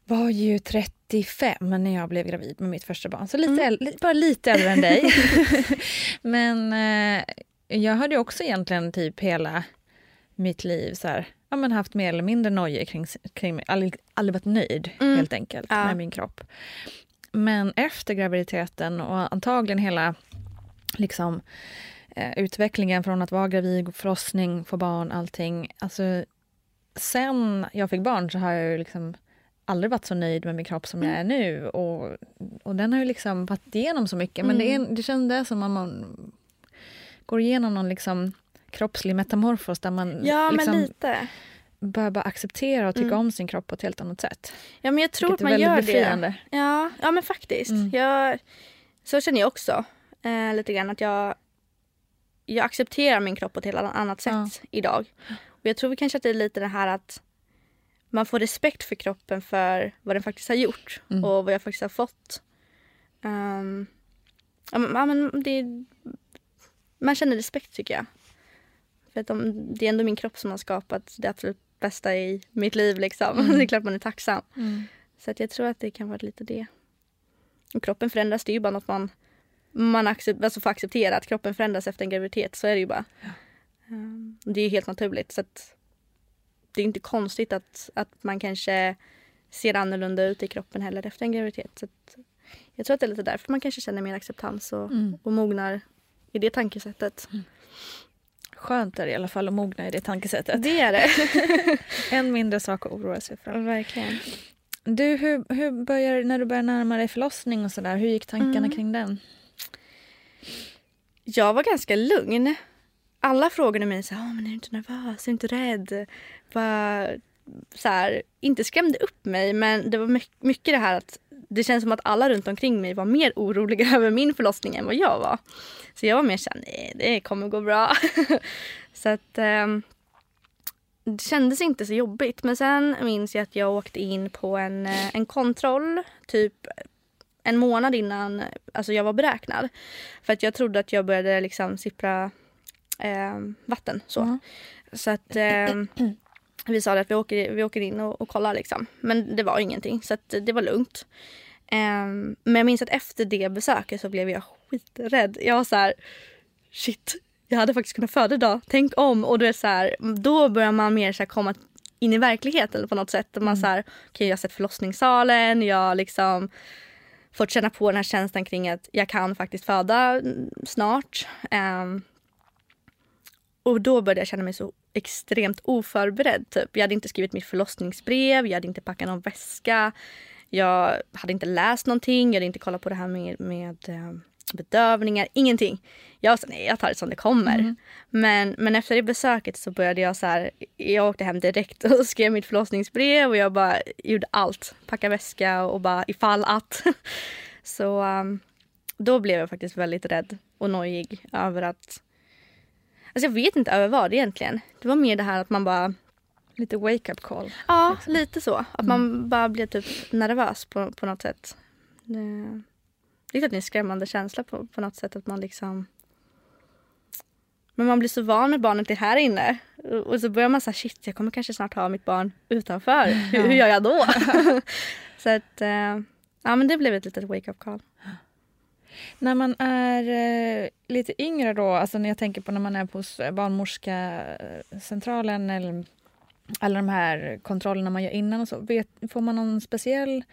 var ju 35 när jag blev gravid med mitt första barn, så lite mm. äldre, bara lite äldre än dig. *laughs* men eh, jag hade också egentligen typ hela mitt liv så här, ja, men haft mer eller mindre nojor kring, kring mig. Aldrig, aldrig varit nöjd mm. helt enkelt ja. med min kropp. Men efter graviditeten och antagligen hela liksom, eh, utvecklingen från att vara gravid, förlossning, få barn, allting. Alltså, sen jag fick barn så har jag ju liksom aldrig varit så nöjd med min kropp som jag är nu. Och, och den har ju liksom varit igenom så mycket. Men mm. det, är, det kändes som att man går igenom någon liksom kroppslig metamorfos där man ja, liksom börjar bara acceptera och tycka mm. om sin kropp på ett helt annat sätt. Ja men jag tror att man gör befriande. det. Ja, ja men faktiskt. Mm. Jag, så känner jag också eh, lite grann att jag, jag accepterar min kropp på ett helt annat sätt ja. idag. Och jag tror kanske att det är lite det här att man får respekt för kroppen för vad den faktiskt har gjort mm. och vad jag faktiskt har fått. Um, ja, men det, man känner respekt tycker jag. För att de, det är ändå min kropp som har skapat det absolut bästa i mitt liv. Liksom. Mm. *laughs* det är klart man är tacksam. Mm. Så att jag tror att det kan vara lite det. Och kroppen förändras, det är ju bara något man, man accept, alltså får acceptera. Att kroppen förändras efter en graviditet, så är det ju bara. Um, det är ju helt naturligt. Så att det är inte konstigt att, att man kanske ser annorlunda ut i kroppen heller efter en graviditet. Så jag tror att det är lite därför man kanske känner mer acceptans och, Mm. och mognar i det tankesättet. Skönt är det i alla fall att mogna i det tankesättet. Det är det. *laughs* En mindre sak att oroa sig för. Verkligen. Du, hur, hur börjar, när du börjar närma dig förlossning och sådär, hur gick tankarna Mm. kring den? Jag var ganska lugn. Alla frågade mig så här, "Åh, men är du inte nervös, är du inte rädd? Bara, så här, inte skrämde upp mig men det var mycket det här att det känns som att alla runt omkring mig var mer oroliga *laughs* över min förlossning än vad jag var. Så jag var mer såhär, nej det kommer gå bra. *laughs* så att eh, det kändes inte så jobbigt. Men sen minns jag att jag åkte in på en, eh, en kontroll typ en månad innan alltså jag var beräknad. För att jag trodde att jag började liksom sippra eh, vatten. Så, Ja. så att eh, vi sa att vi åker, vi åker in och, och kollar liksom. Men det var ingenting så att det var lugnt. Eh, men jag minns att efter det besöket så blev jag skiträdd. Jag var så här, shit, jag hade faktiskt kunnat föda idag. Tänk om. Och då, är så här, då börjar man mer så här komma in i verkligheten på något sätt. Man så här, okay, jag har sett förlossningssalen, jag liksom fått känna på den här känslan kring att jag kan faktiskt föda snart. Um, och då började jag känna mig så extremt oförberedd. Typ. Jag hade inte skrivit mitt förlossningsbrev, jag hade inte packat någon väska. Jag hade inte läst någonting, jag hade inte kollat på det här med, med um, bedövningar, ingenting. Jag sa nej, jag tar det som det kommer. Men, men efter det besöket så började jag så här, jag åkte hem direkt och *laughs* skrev mitt förlossningsbrev och jag bara gjorde allt. Packa väska och bara ifall att. *laughs* Så um, då blev jag faktiskt väldigt rädd och nojig över att Alltså jag vet inte över vad egentligen. Det var mer det här att man bara Lite wake-up call. Ja, lite så. Att man bara blev typ nervös på, på något sätt. Det, det är en skrämmande känsla på, på något sätt att man liksom... Men man blir så van med barnet är här inne. Och så börjar man säga shit jag kommer kanske snart ha mitt barn utanför. Hur, hur gör jag då? *laughs* så att, eh, ja men det blev ett litet wake-up call. När man är eh, lite yngre då, alltså när jag tänker på när man är på s- barnmorskecentralen eller alla de här kontrollerna man gör innan och så. Vet, får man någon speciell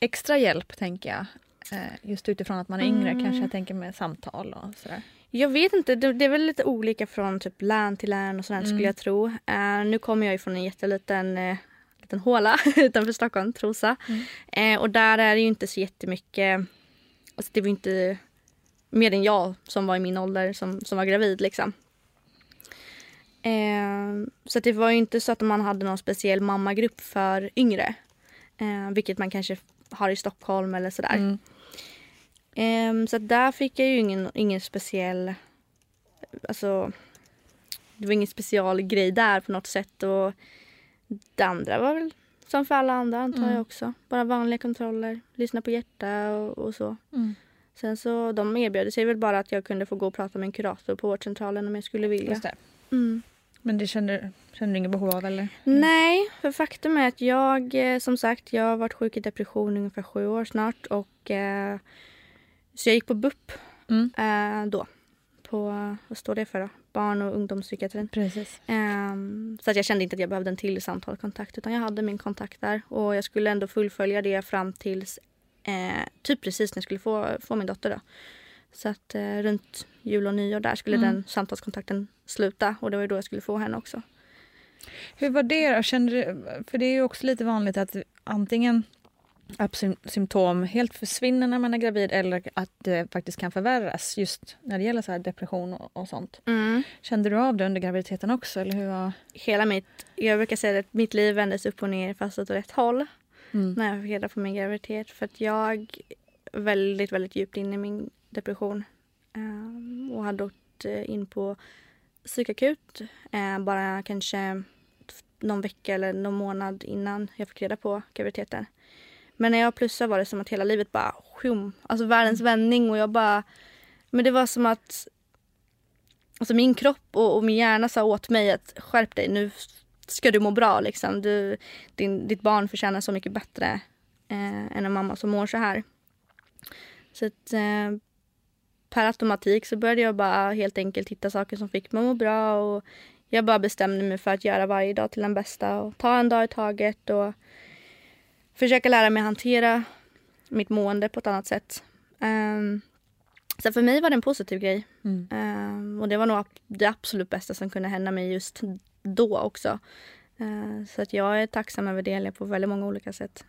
extra hjälp tänker jag? Eh, just utifrån att man är yngre, Mm. kanske jag tänker med samtal och sådär. Jag vet inte, det, det är väl lite olika från typ län till län och sådär Mm. skulle jag tro. Eh, nu kommer jag ju från en jätteliten eh, liten håla *laughs* utanför Stockholm, Trosa. Eh, och där är det ju inte så jättemycket, alltså det var ju inte mer än jag som var i min ålder som, som var gravid liksom. Så det var ju inte så att man hade någon speciell mammagrupp för yngre. Vilket man kanske har i Stockholm eller sådär. Mm. Ehm, så där fick jag ju ingen, ingen speciell... Alltså, det var ingen special grej där på något sätt. Och det andra var väl som för alla andra antar Mm. jag också. Bara vanliga kontroller, lyssna på hjärta och, och så. Mm. Sen så de erbjöd sig väl bara att jag kunde få gå och prata med en kurator på vårdcentralen om jag skulle vilja. Just det. Mm. Men det känner, känner du inget behov av eller? Nej, för faktum är att jag eh, som sagt, jag har varit sjuk i depression i ungefär sju år snart och eh, så jag gick på BUP Mm. eh, då. På, vad står det för då? Barn och ungdomspsykiatrin. Precis. Ehm, så att jag kände inte att jag behövde en till samtalskontakt utan jag hade min kontakt där och jag skulle ändå fullfölja det fram tills eh, typ precis när jag skulle få, få min dotter då. Så att eh, runt jul och nyår där skulle Mm. den samtalskontakten sluta och det var ju då jag skulle få henne också. Hur var det då? Kände du, för det är ju också lite vanligt att antingen att sym- symptom helt försvinner när man är gravid eller att det faktiskt kan förvärras just när det gäller så depression och, och sånt. Kände du av det under graviditeten också? Eller hur var... hela mitt, jag brukar säga att mitt liv vändes upp och ner fast åt rätt håll Mm. när jag fick reda på min graviditet. För att jag väldigt, väldigt djupt in i min depression ehm, och hade åkt eh, in på psykakut eh, bara kanske någon vecka eller någon månad innan jag fick reda på graviditeten. Men när jag plussade var det som att hela livet bara sjum, alltså världens vändning och jag bara men det var som att alltså min kropp och, och min hjärna sa åt mig att skärp dig nu ska du må bra liksom. Du, din, ditt barn förtjänar så mycket bättre eh, än en mamma som mår så här. Så att, eh, per automatik så började jag bara helt enkelt hitta saker som fick mig att må bra och jag bara bestämde mig för att göra varje dag till den bästa och ta en dag i taget och försöka lära mig hantera mitt mående på ett annat sätt. Um, så för mig var det en positiv grej. Mm. Um, och det var nog det absolut bästa som kunde hända mig just då också. Uh, så att jag är tacksam över det på väldigt många olika sätt.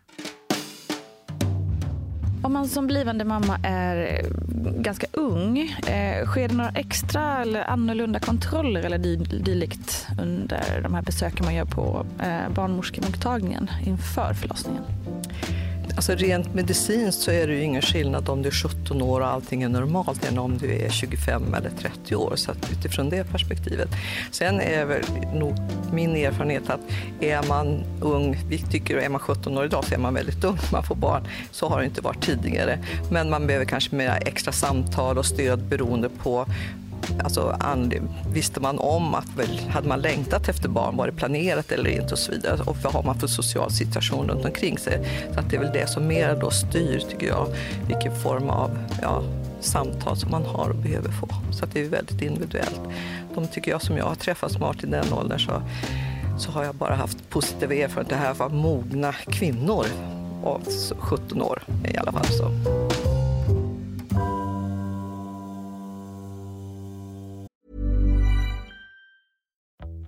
Om man som blivande mamma är ganska ung, eh, sker det några extra eller annorlunda kontroller eller dylikt under de här besöken man gör på eh, barnmorskemottagningen inför förlossningen? Alltså rent medicinskt så är det ju ingen skillnad om du är 17 år och allting är normalt än om du är 25 eller 30 år. Så att utifrån det perspektivet. Sen är väl nog min erfarenhet att är man ung, vi tycker är man 17 år idag så är man väldigt ung man får barn. Så har det inte varit tidigare. Men man behöver kanske mer extra samtal och stöd beroende på Alltså, visste man om att väl, hade man längtat efter barn, var det planerat eller inte och så vidare. Och vad har man för social situation runt omkring sig? Så att det är väl det som mer då styr, tycker jag, vilken form av ja, samtal som man har och behöver få. Så att det är väldigt individuellt. De tycker jag som jag har träffat smart i den åldern så, så har jag bara haft positiva erfarenheter. Det här var mogna kvinnor av 17 år i alla fall. Så.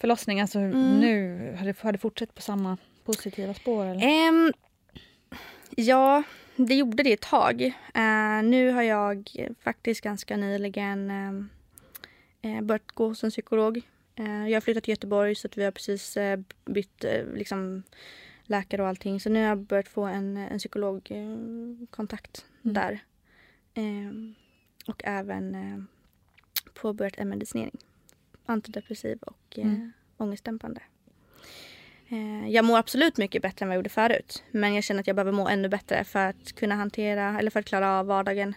förlossning, alltså mm. nu, har det, har det fortsatt på samma positiva spår? Eller? Um, ja, det gjorde det ett tag. Uh, nu har jag faktiskt ganska nyligen uh, börjat gå som psykolog. Uh, jag har flyttat till Göteborg så vi har precis bytt liksom, läkare och allting. Så nu har jag börjat få en, en psykologkontakt Mm. där. Och även påbörjat en medicinering. Antidepressiv och eh, Mm. ångestdämpande. Eh, jag mår absolut mycket bättre än vad jag gjorde förut. Men jag känner att jag behöver må ännu bättre för att kunna hantera eller för att klara av vardagen.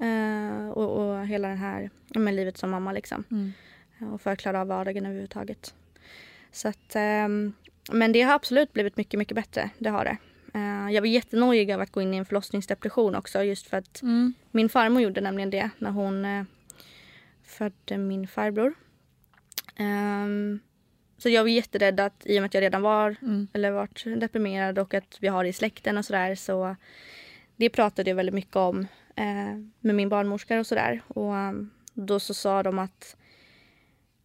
Eh, och, och hela det här men livet som mamma liksom. Mm. Eh, Och för att klara av vardagen överhuvudtaget. Så att, ehm, men det har absolut blivit mycket, mycket bättre. Det har det. Eh, jag var jättenojig av att gå in i en förlossningsdepression också just för att Mm. min farmor gjorde nämligen det när hon eh, födde min farbror. Ehm, så jag var jätterädd att i och med att jag redan var Mm. eller varit deprimerad och att vi har det i släkten och sådär så det pratade jag väldigt mycket om eh, med min barnmorska och sådär. Och um, då så sa de att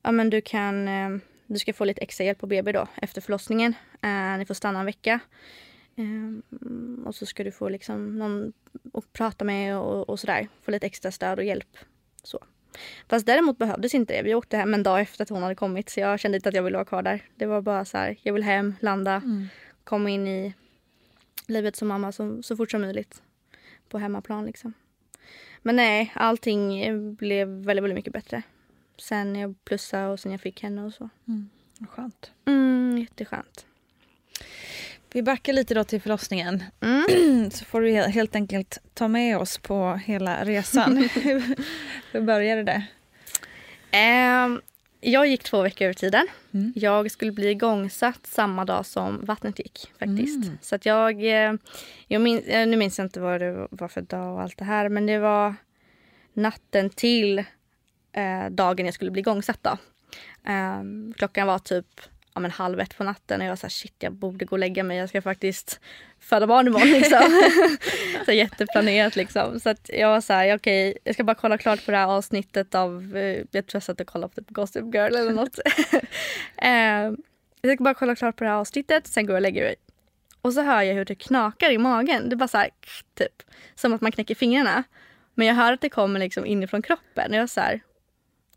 ja, men du kan eh, du ska få lite extra hjälp på BB då efter förlossningen. Eh, ni får stanna en vecka. Eh, och så ska du få liksom någon att prata med och, och sådär. Få lite extra stöd och hjälp. Så. Fast däremot behövdes inte det. Vi åkte hem en dag efter att hon hade kommit så jag kände inte att jag ville vara kvar där. Det var bara så här, jag vill hem, landa, Mm. komma in i livet som mamma så, så fort som möjligt. På hemmaplan liksom. Men nej, allting blev väldigt, väldigt mycket bättre. Sen jag plussade och sen jag fick henne och så. Vad Skönt. Mm, jätteskönt. Vi backar lite då till förlossningen. Mm. *clears throat* Så får du he- helt enkelt ta med oss på hela resan. *laughs* *laughs* Hur- började det? Ehm, jag gick två veckor över tiden. Mm. Jag skulle bli igångsatt samma dag som vattnet gick. faktiskt. Mm. Så att jag, eh, jag min, eh, nu minns jag inte vad det var för dag och allt det här. Men det var natten till eh, dagen jag skulle bli igångsatt. Då. Ehm, klockan var typ ja, men halv ett på natten och jag var så här, shit jag borde gå och lägga mig. Jag ska faktiskt föda barn imorgon. *laughs* Liksom. *laughs* så jätteplanerat liksom. Så att jag var så här, okej jag ska bara kolla klart på det här avsnittet av, eh, jag tror jag satt och kollade på typ Gossip Girl eller något. *laughs* Ehm, jag ska bara kolla klart på det här avsnittet, sen går jag och lägger mig. Och så hör jag hur det knakar i magen. Det bara så här, typ, som att man knäcker fingrarna. Men jag hör att det kommer liksom inifrån kroppen. Och jag är så här,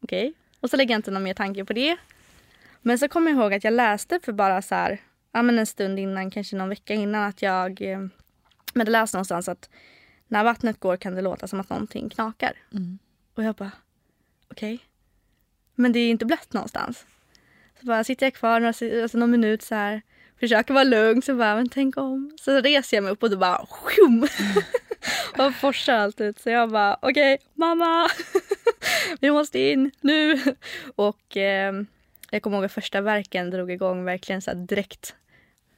okej. Och så lägger jag inte någon mer tanke på det. Men så kommer jag ihåg att jag läste för bara så här, ja men en stund innan, kanske någon vecka innan att jag eh, men hade läst någonstans att när vattnet går kan det låta som att någonting knakar. Mm. Och jag bara, okej. Men det är inte blött någonstans. Så bara sitter jag kvar några, alltså någon minut så här, försöker vara lugn, så bara, men tänk om. Så reser jag mig upp och då bara, sjum! *laughs* och forsar allt ut. Så jag bara, okej, mamma! *laughs* Vi måste in nu! Och eh, jag kommer ihåg att första verken drog igång verkligen så direkt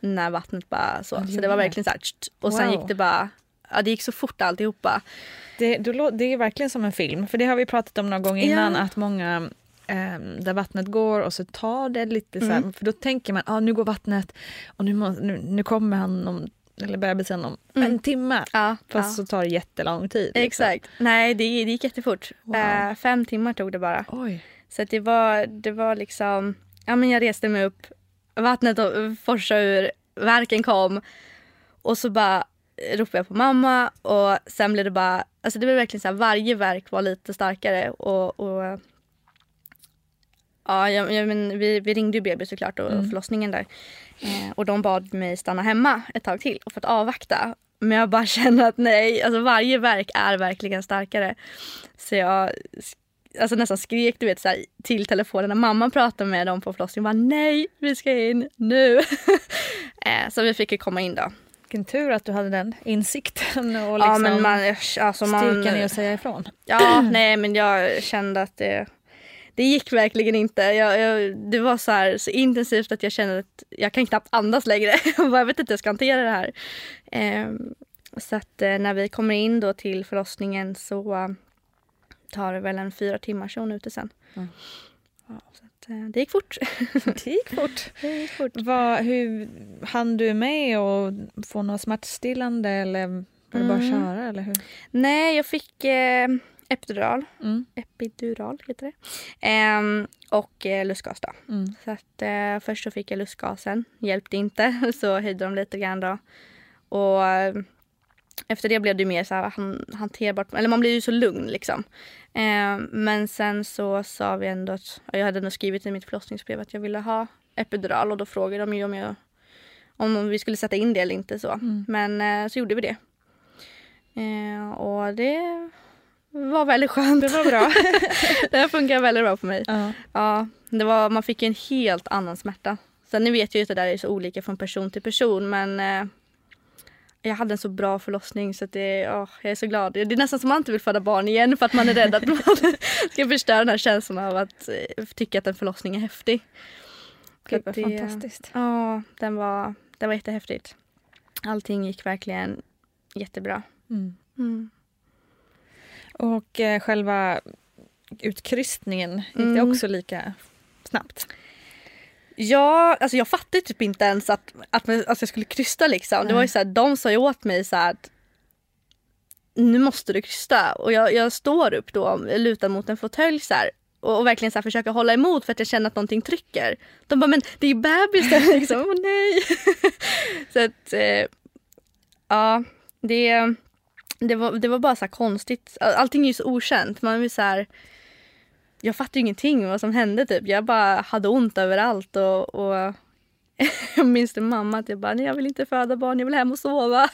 när vattnet bara så. Ja, Så det var verkligen så här, och sen Wow. gick det bara, ja det gick så fort alltihopa. Det, du lå- det är verkligen som en film. För det har vi pratat om någon gång innan. Ja. Att många ehm, där vattnet går och så tar det lite så här, Mm. För då tänker man ah, nu går vattnet och nu, må, nu, nu kommer han om, eller bebisen om Mm. en timme. Ja, Fast ja. så tar det jättelång tid. liksom. Exakt. Nej, det, det gick jättefort. Wow. Eh, fem timmar tog det bara. Oj. Så det, var, det var liksom... Ja, men jag reste mig upp, vattnet forsade ur, verken kom och så bara ropade jag på mamma och sen blev det bara... Alltså det blev verkligen så här, varje verk var lite starkare och... och Ja, jag, men vi, vi ringde ju BB såklart och Mm. förlossningen där. Eh, och de bad mig stanna hemma ett tag till för att avvakta. Men jag bara *laughs* känner att nej, alltså varje verk är verkligen starkare. Så jag alltså nästan skrek du vet, så här, till telefonen när mamma pratade med dem på förlossningen. Bara, nej, vi ska in nu. *laughs* eh, så vi fick ju komma in då. Vilken tur att du hade den insikten och liksom ja, man, alltså man, styrkan i att säga ifrån. *clears throat* Ja, *clears throat* nej men jag kände att det, det gick verkligen inte. Jag, jag, det var så, här, så intensivt att jag kände att jag kan knappt andas längre. *laughs* Jag vet inte hur jag ska hantera det här. Ehm, så att eh, när vi kommer in då till förlossningen så tar väl en fyra timmar så är hon ute sen. Mm. Ja, så att, eh, det gick fort. *laughs* Det gick fort. *laughs* det gick fort. Vad, hur hann du med och få något smärtstillande eller var det bara att Mm. köra? Eller hur? Nej, jag fick eh, epidural. Mm. Epidural heter det. Ehm, och eh, lustgas då. Mm. Så att, eh, först så fick jag lustgasen. Hjälpte inte, *laughs* så höjde de lite grann då. Och eh, efter det blev det mer så här han, hanterbart. Eller man blir ju så lugn liksom. Eh, men sen så sa vi ändå att, jag hade ändå skrivit i mitt förlossningsbrev att jag ville ha epidural och då frågade de ju om jag, om vi skulle sätta in det eller inte så. Men eh, så gjorde vi det. Eh, och det var väldigt skönt. Det var bra. *laughs* det funkar väldigt bra för mig. Ja. Ja, det var, man fick en helt annan smärta. Sen nu vet jag ju att det där är så olika från person till person men eh, jag hade en så bra förlossning så det, åh, jag är så glad. Det är nästan som man inte vill föda barn igen för att man är rädd att man *laughs* ska förstöra den här känslan av att eh, tycka att en förlossning är häftig. Gud, vad det- fantastiskt. Ja, den var, det var jättehäftigt. Allting gick verkligen jättebra. Mm. Mm. Och eh, själva utkryssningen, gick det Mm. också lika snabbt? Ja, alltså jag fattade typ inte ens att, att, att jag skulle krysta liksom. Det var ju så här, de sa ju åt mig så här att nu måste du krysta. Och jag, jag står upp då, lutad mot en fåtölj så här, och, och verkligen så här försöka hålla emot för att jag känner att någonting trycker. De bara, men det är ju bebisen *laughs* liksom. Åh nej. *laughs* så att, eh, ja, det, det, var, det var bara så konstigt. Allting är ju så okänt. Man är så här, jag fattade ingenting vad som hände typ. Jag bara hade ont överallt och, och *laughs* jag minns det mamma att jag bara, nej jag vill inte föda barn, jag vill hem och sova.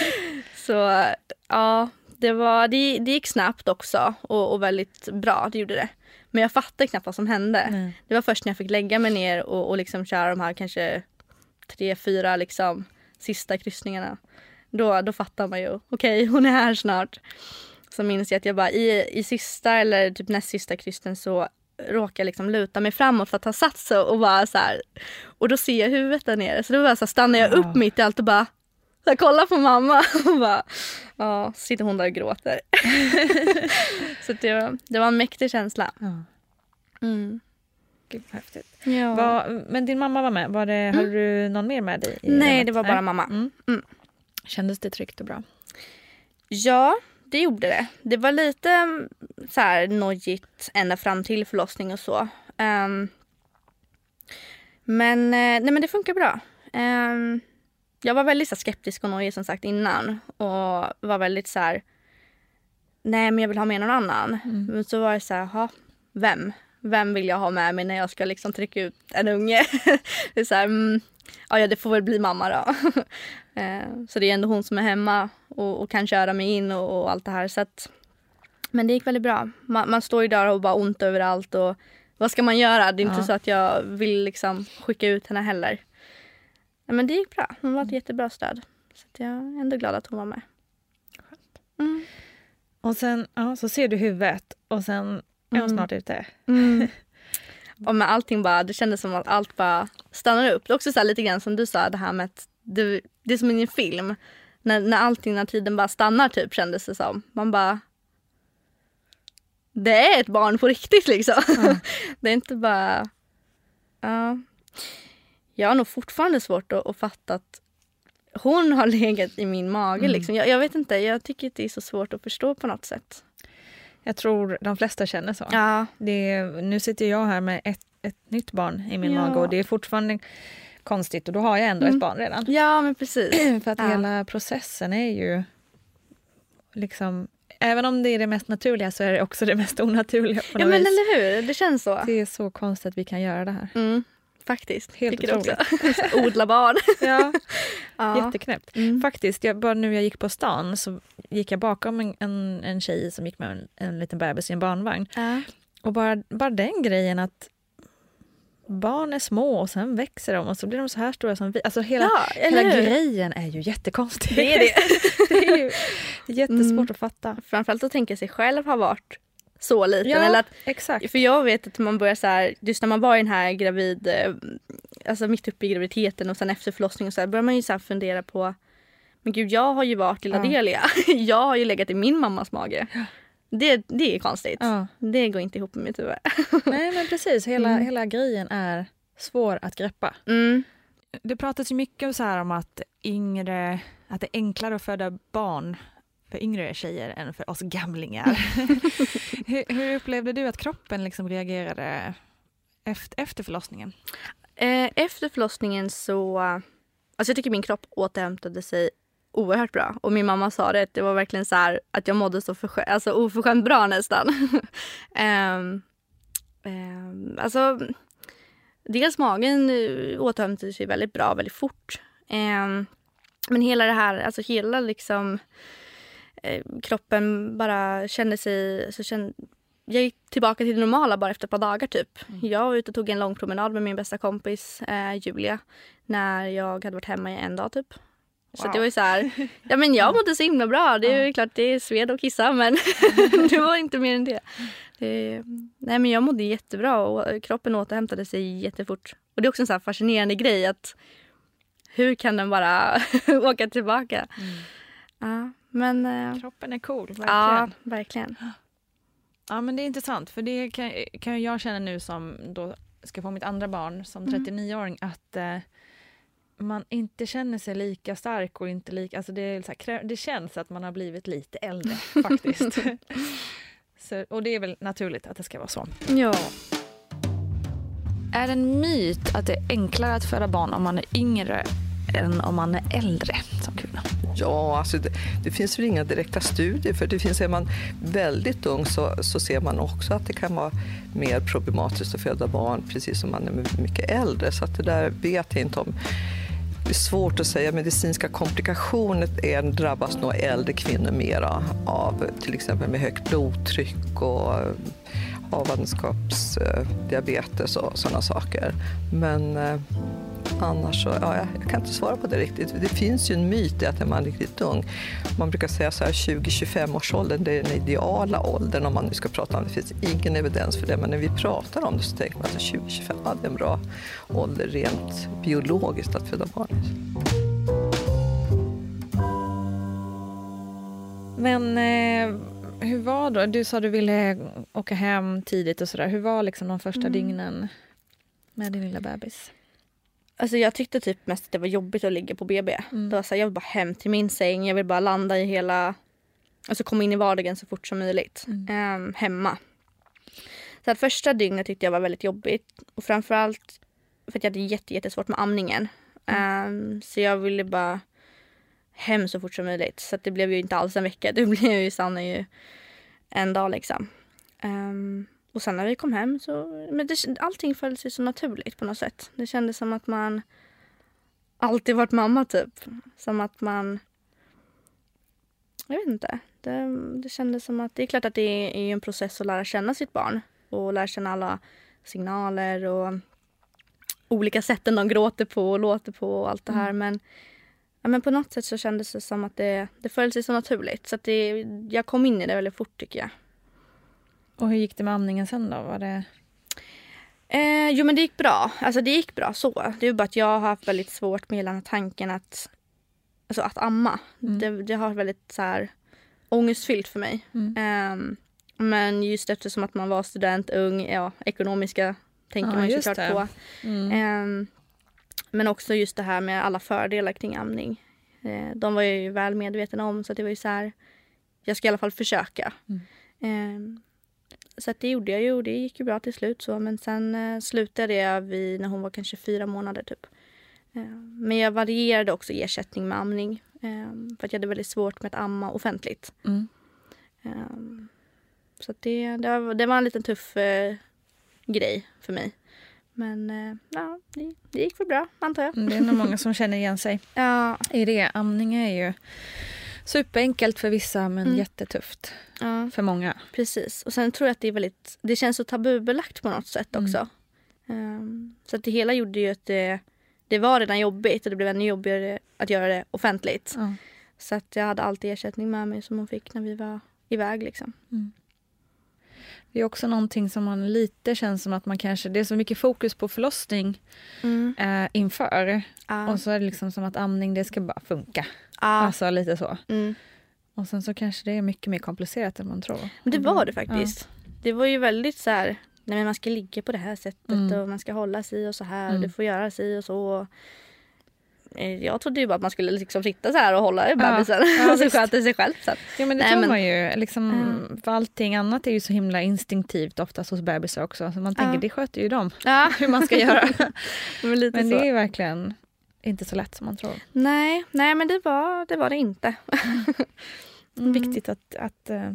*laughs* så ja, det, var, det, det gick snabbt också och, och väldigt bra, det gjorde det. Men jag fattade knappt vad som hände. Nej. Det var först när jag fick lägga mig ner och, och liksom köra de här kanske tre, fyra liksom sista kryssningarna. Då, då fattar man ju, okej hon är här snart. Så minns jag att jag bara i, i sista eller typ näst sista krysten så råkar liksom luta mig framåt för att ta sats och, bara så här. Och då ser jag huvudet där nere så då bara så här, stannar jag upp mitt i allt och bara så här, kollar på mamma *laughs* och bara ja, så sitter hon där och gråter. *laughs* så det, var, det var en mäktig känsla. Mm. Gud, vad häftigt. Ja. Vad- men din mamma var med. Var det, Hade du någon mer med dig? Nej, det var bara mamma. Mm. Mm. Kändes det tryggt och bra? Ja, det gjorde det. Det var lite mm, så här nojigt ända fram till förlossning och så. Ehm, men, eh, nej, men det funkar bra. Ehm, jag var väldigt så här, skeptisk och nojig som sagt innan och var väldigt så här. Nej, men jag vill ha med någon annan. Men så var det så här, jaha, vem? Vem vill jag ha med mig när jag ska liksom trycka ut en unge? *laughs* det är så här, mm, ja, ja, det får väl bli mamma då. *laughs* Eh, så det är ändå hon som är hemma och, och kan köra mig in och, och allt det här. Så att, men det gick väldigt bra. Man, man står ju där och bara ont överallt och vad ska man göra? Det är inte Ja. så att jag vill liksom skicka ut henne heller. Men det gick bra. Hon var ett jättebra stöd. Så jag är ändå glad att hon var med. Mm. Och sen ja, så ser du huvudet och sen är hon Mm. snart ute. Mm. *laughs* Och med allting bara, det kändes som att allt bara stannar upp. Det är också så lite grann som du sa, det här med att du, det är som i en film. När, när allting, när tiden bara stannar typ kändes det som. Man bara... Det är ett barn på riktigt liksom. *laughs* det är inte bara... Ja. Jag har nog fortfarande svårt att, att fatta att hon har *laughs* legat i min mage. Mm. Liksom. Jag, jag vet inte, jag tycker det är så svårt att förstå på något sätt. Jag tror de flesta känner så. Ja. Det nu sitter jag här med ett, ett nytt barn i min Ja. mage och det är fortfarande konstigt och då har jag ändå Mm. ett barn redan. Ja, men precis. *clears throat* För att Ja. hela processen är ju liksom Även om det är det mest naturliga så är det också det mest onaturliga på Ja men vis. eller hur, det känns så. Det är så konstigt att vi kan göra det här. Mm, faktiskt. Helt Tycker otroligt. *laughs* Odla barn. *laughs* Ja, Ja. jätteknäppt. Mm. Faktiskt, jag, bara nu jag gick på stan så gick jag bakom en, en, en tjej som gick med en, en liten bebis i en barnvagn. Ja. Och bara, bara den grejen att barn är små och sen växer de och så blir de så här stora som vi. Alltså hela, Ja, hela grejen är ju jättekonstig. Det är det. *laughs* det är ju jättesvårt Mm. att fatta. Framförallt att tänka sig själv ha varit så liten. Ja, Eller att, exakt. för jag vet att man börjar så här, just när man var i den här gravid, eh, alltså mitt uppe i graviditeten och sen efter förlossningen så här, börjar man ju så här fundera på men gud jag har ju varit lilla Ja. Delia. *laughs* Jag har ju legat i min mammas mage. Det, det är konstigt. Ja. Det går inte ihop med mitt huvud. *laughs* Nej men precis, hela, Mm. hela grejen är svår att greppa. Mm. Det pratas ju mycket så här om att yngre, att det är enklare att föda barn för yngre tjejer än för oss gamlingar. *laughs* hur, hur upplevde du att kroppen liksom reagerade efter, efter förlossningen? Eh, efter förlossningen så... Alltså jag tycker min kropp återhämtade sig oerhört bra. Och min mamma sa det, att det var verkligen så här att jag mådde så förskä- alltså oförskämt bra nästan. um, *laughs* um, alltså, dels magen återhämtade sig väldigt bra, väldigt fort. Ehm, men hela det här, alltså hela liksom eh, kroppen bara kände sig... Så kände, jag gick tillbaka till det normala bara efter ett par dagar typ. Jag var ute och tog en lång promenad med min bästa kompis eh, Julia när jag hade varit hemma i en dag typ. Så det var ju så här, ja men jag mådde så himla bra. Det är ju klart det är sved och kissa men *laughs* det var inte mer än det. det. Nej men jag mådde jättebra och kroppen återhämtade sig jättefort. Och det är också en så fascinerande grej att hur kan den bara *laughs* åka tillbaka? Ja, men... eh, Kroppen är cool, verkligen. Ja, verkligen. Ja men det är intressant för det kan, kan ju jag känna nu som då ska få mitt andra barn som Mm. 39-åring att eh, man inte känner sig lika stark och inte lika, alltså det, är så här, det känns att man har blivit lite äldre *laughs* faktiskt. så, och det är väl naturligt att det ska vara så. Ja. Är det en myt att det är enklare att föda barn om man är yngre än om man är äldre som kvinna? Ja, alltså det, det finns väl inga direkta studier för det finns, är man väldigt ung så, så ser man också att det kan vara mer problematiskt att föda barn precis som man är mycket äldre. Så att det där vet jag inte om. Det är svårt att säga. Medicinska komplikationer är, drabbas nog äldre kvinnor mera av, till exempel med högt blodtryck och eh, havandeskapsdiabetes och sådana saker. Men eh, annars så, ja, jag- kan inte svara på det riktigt. Det finns ju en myt i att när man är riktigt ung, man brukar säga så här 20-25 års åldern, det är den ideala åldern om man nu ska prata om det. Det finns ingen evidens för det, men när vi pratar om det så tänker man att 20-25, ja, det är en bra ålder rent biologiskt att föda barn. Men eh, hur var då, du sa du ville åka hem tidigt och sådär. Hur var liksom de första Mm. dygnen med din lilla bebis? Alltså jag tyckte typ mest att det var jobbigt att ligga på BB. Mm. Det var så här, jag vill bara hem till min säng. Jag vill bara landa i hela... Alltså komma in i vardagen så fort som möjligt. Ehm, hemma. Så att första dygnet tyckte jag var väldigt jobbigt. Och framförallt för att jag hade jätte, jättesvårt med amningen. Ehm, så jag ville bara hem så fort som möjligt. Så det blev ju inte alls en vecka. *laughs* Det blev ju Sanna ju en dag liksom. Ehm, och sen när vi kom hem så... Men det, allting föll sig så naturligt på något sätt. Det kändes som att man alltid varit mamma typ. Som att man... Jag vet inte. Det, det kändes som att det är klart att det är en process att lära känna sitt barn. Och lära känna alla signaler och olika sätten de gråter på och låter på och allt det här. Men, ja, men på något sätt så kändes det som att det, det föll sig så naturligt. Så att det, jag kom in i det väldigt fort tycker jag. Och hur gick det med amningen sen då? Var det... Eh, jo men det gick bra. Alltså det gick bra så. Det är bara att jag har haft väldigt svårt med hela tanken att, alltså att amma. Mm. Det, det har varit väldigt så här ångestfyllt för mig. Mm. Ehm, men just eftersom att man var student, ung, ja ekonomiska tänker Ja, man ju såklart det. på. Mm. Ehm, men också just det här med alla fördelar kring amning. Eh, de var jag ju väl medvetna om så att det var ju så här, jag ska i alla fall försöka. Mm. Så det gjorde jag ju och det gick ju bra till slut så men sen eh, slutade jag vid när hon var kanske fyra månader typ. Ehm, men jag varierade också ersättning med amning. ehm, för att jag hade väldigt svårt med att amma offentligt. Mm. Ehm, så det, det, var, det var en liten tuff eh, grej för mig. Men eh, ja, det, det gick väl bra antar jag. Det är nog många som *laughs* känner igen sig Ja, i det. Amning är ju superenkelt för vissa men Mm. jättetufft ja, för många. precis. Och sen tror jag att det är väldigt, det känns så tabubelagt på något sätt Mm. också. Ehm, så att det hela gjorde ju att det, det var redan jobbigt och det blev ännu jobbigare att göra det offentligt. Ja. Så att jag hade alltid ersättning med mig som hon fick när vi var iväg liksom. Det är också någonting som man lite känns som att man kanske, det är så mycket fokus på förlossning eh, inför. Ja. Och så är det liksom som att amning det ska bara funka. Ja. Alltså lite så. Mm. Och sen så kanske det är mycket mer komplicerat än man tror. Men det var det faktiskt. Det var ju väldigt så här, nej men man ska ligga på det här sättet Mm. och man ska hålla sig och så här Mm. och du får göra sig och så. Eh, Jag trodde ju bara att man skulle liksom sitta så här och hålla i bebisen ja, *laughs* och så sköter sig själv. Att, Ja men det Nej, tror men- man ju. Liksom, För allting annat är ju så himla instinktivt oftast hos bebisar också. Så man tänker Ja. det sköter ju de. ja, *laughs* Hur man ska göra. *laughs* men men så. det är ju verkligen inte så lätt som man tror. Nej, nej men det var det, var det inte. *laughs* Mm. Viktigt att, att, eh,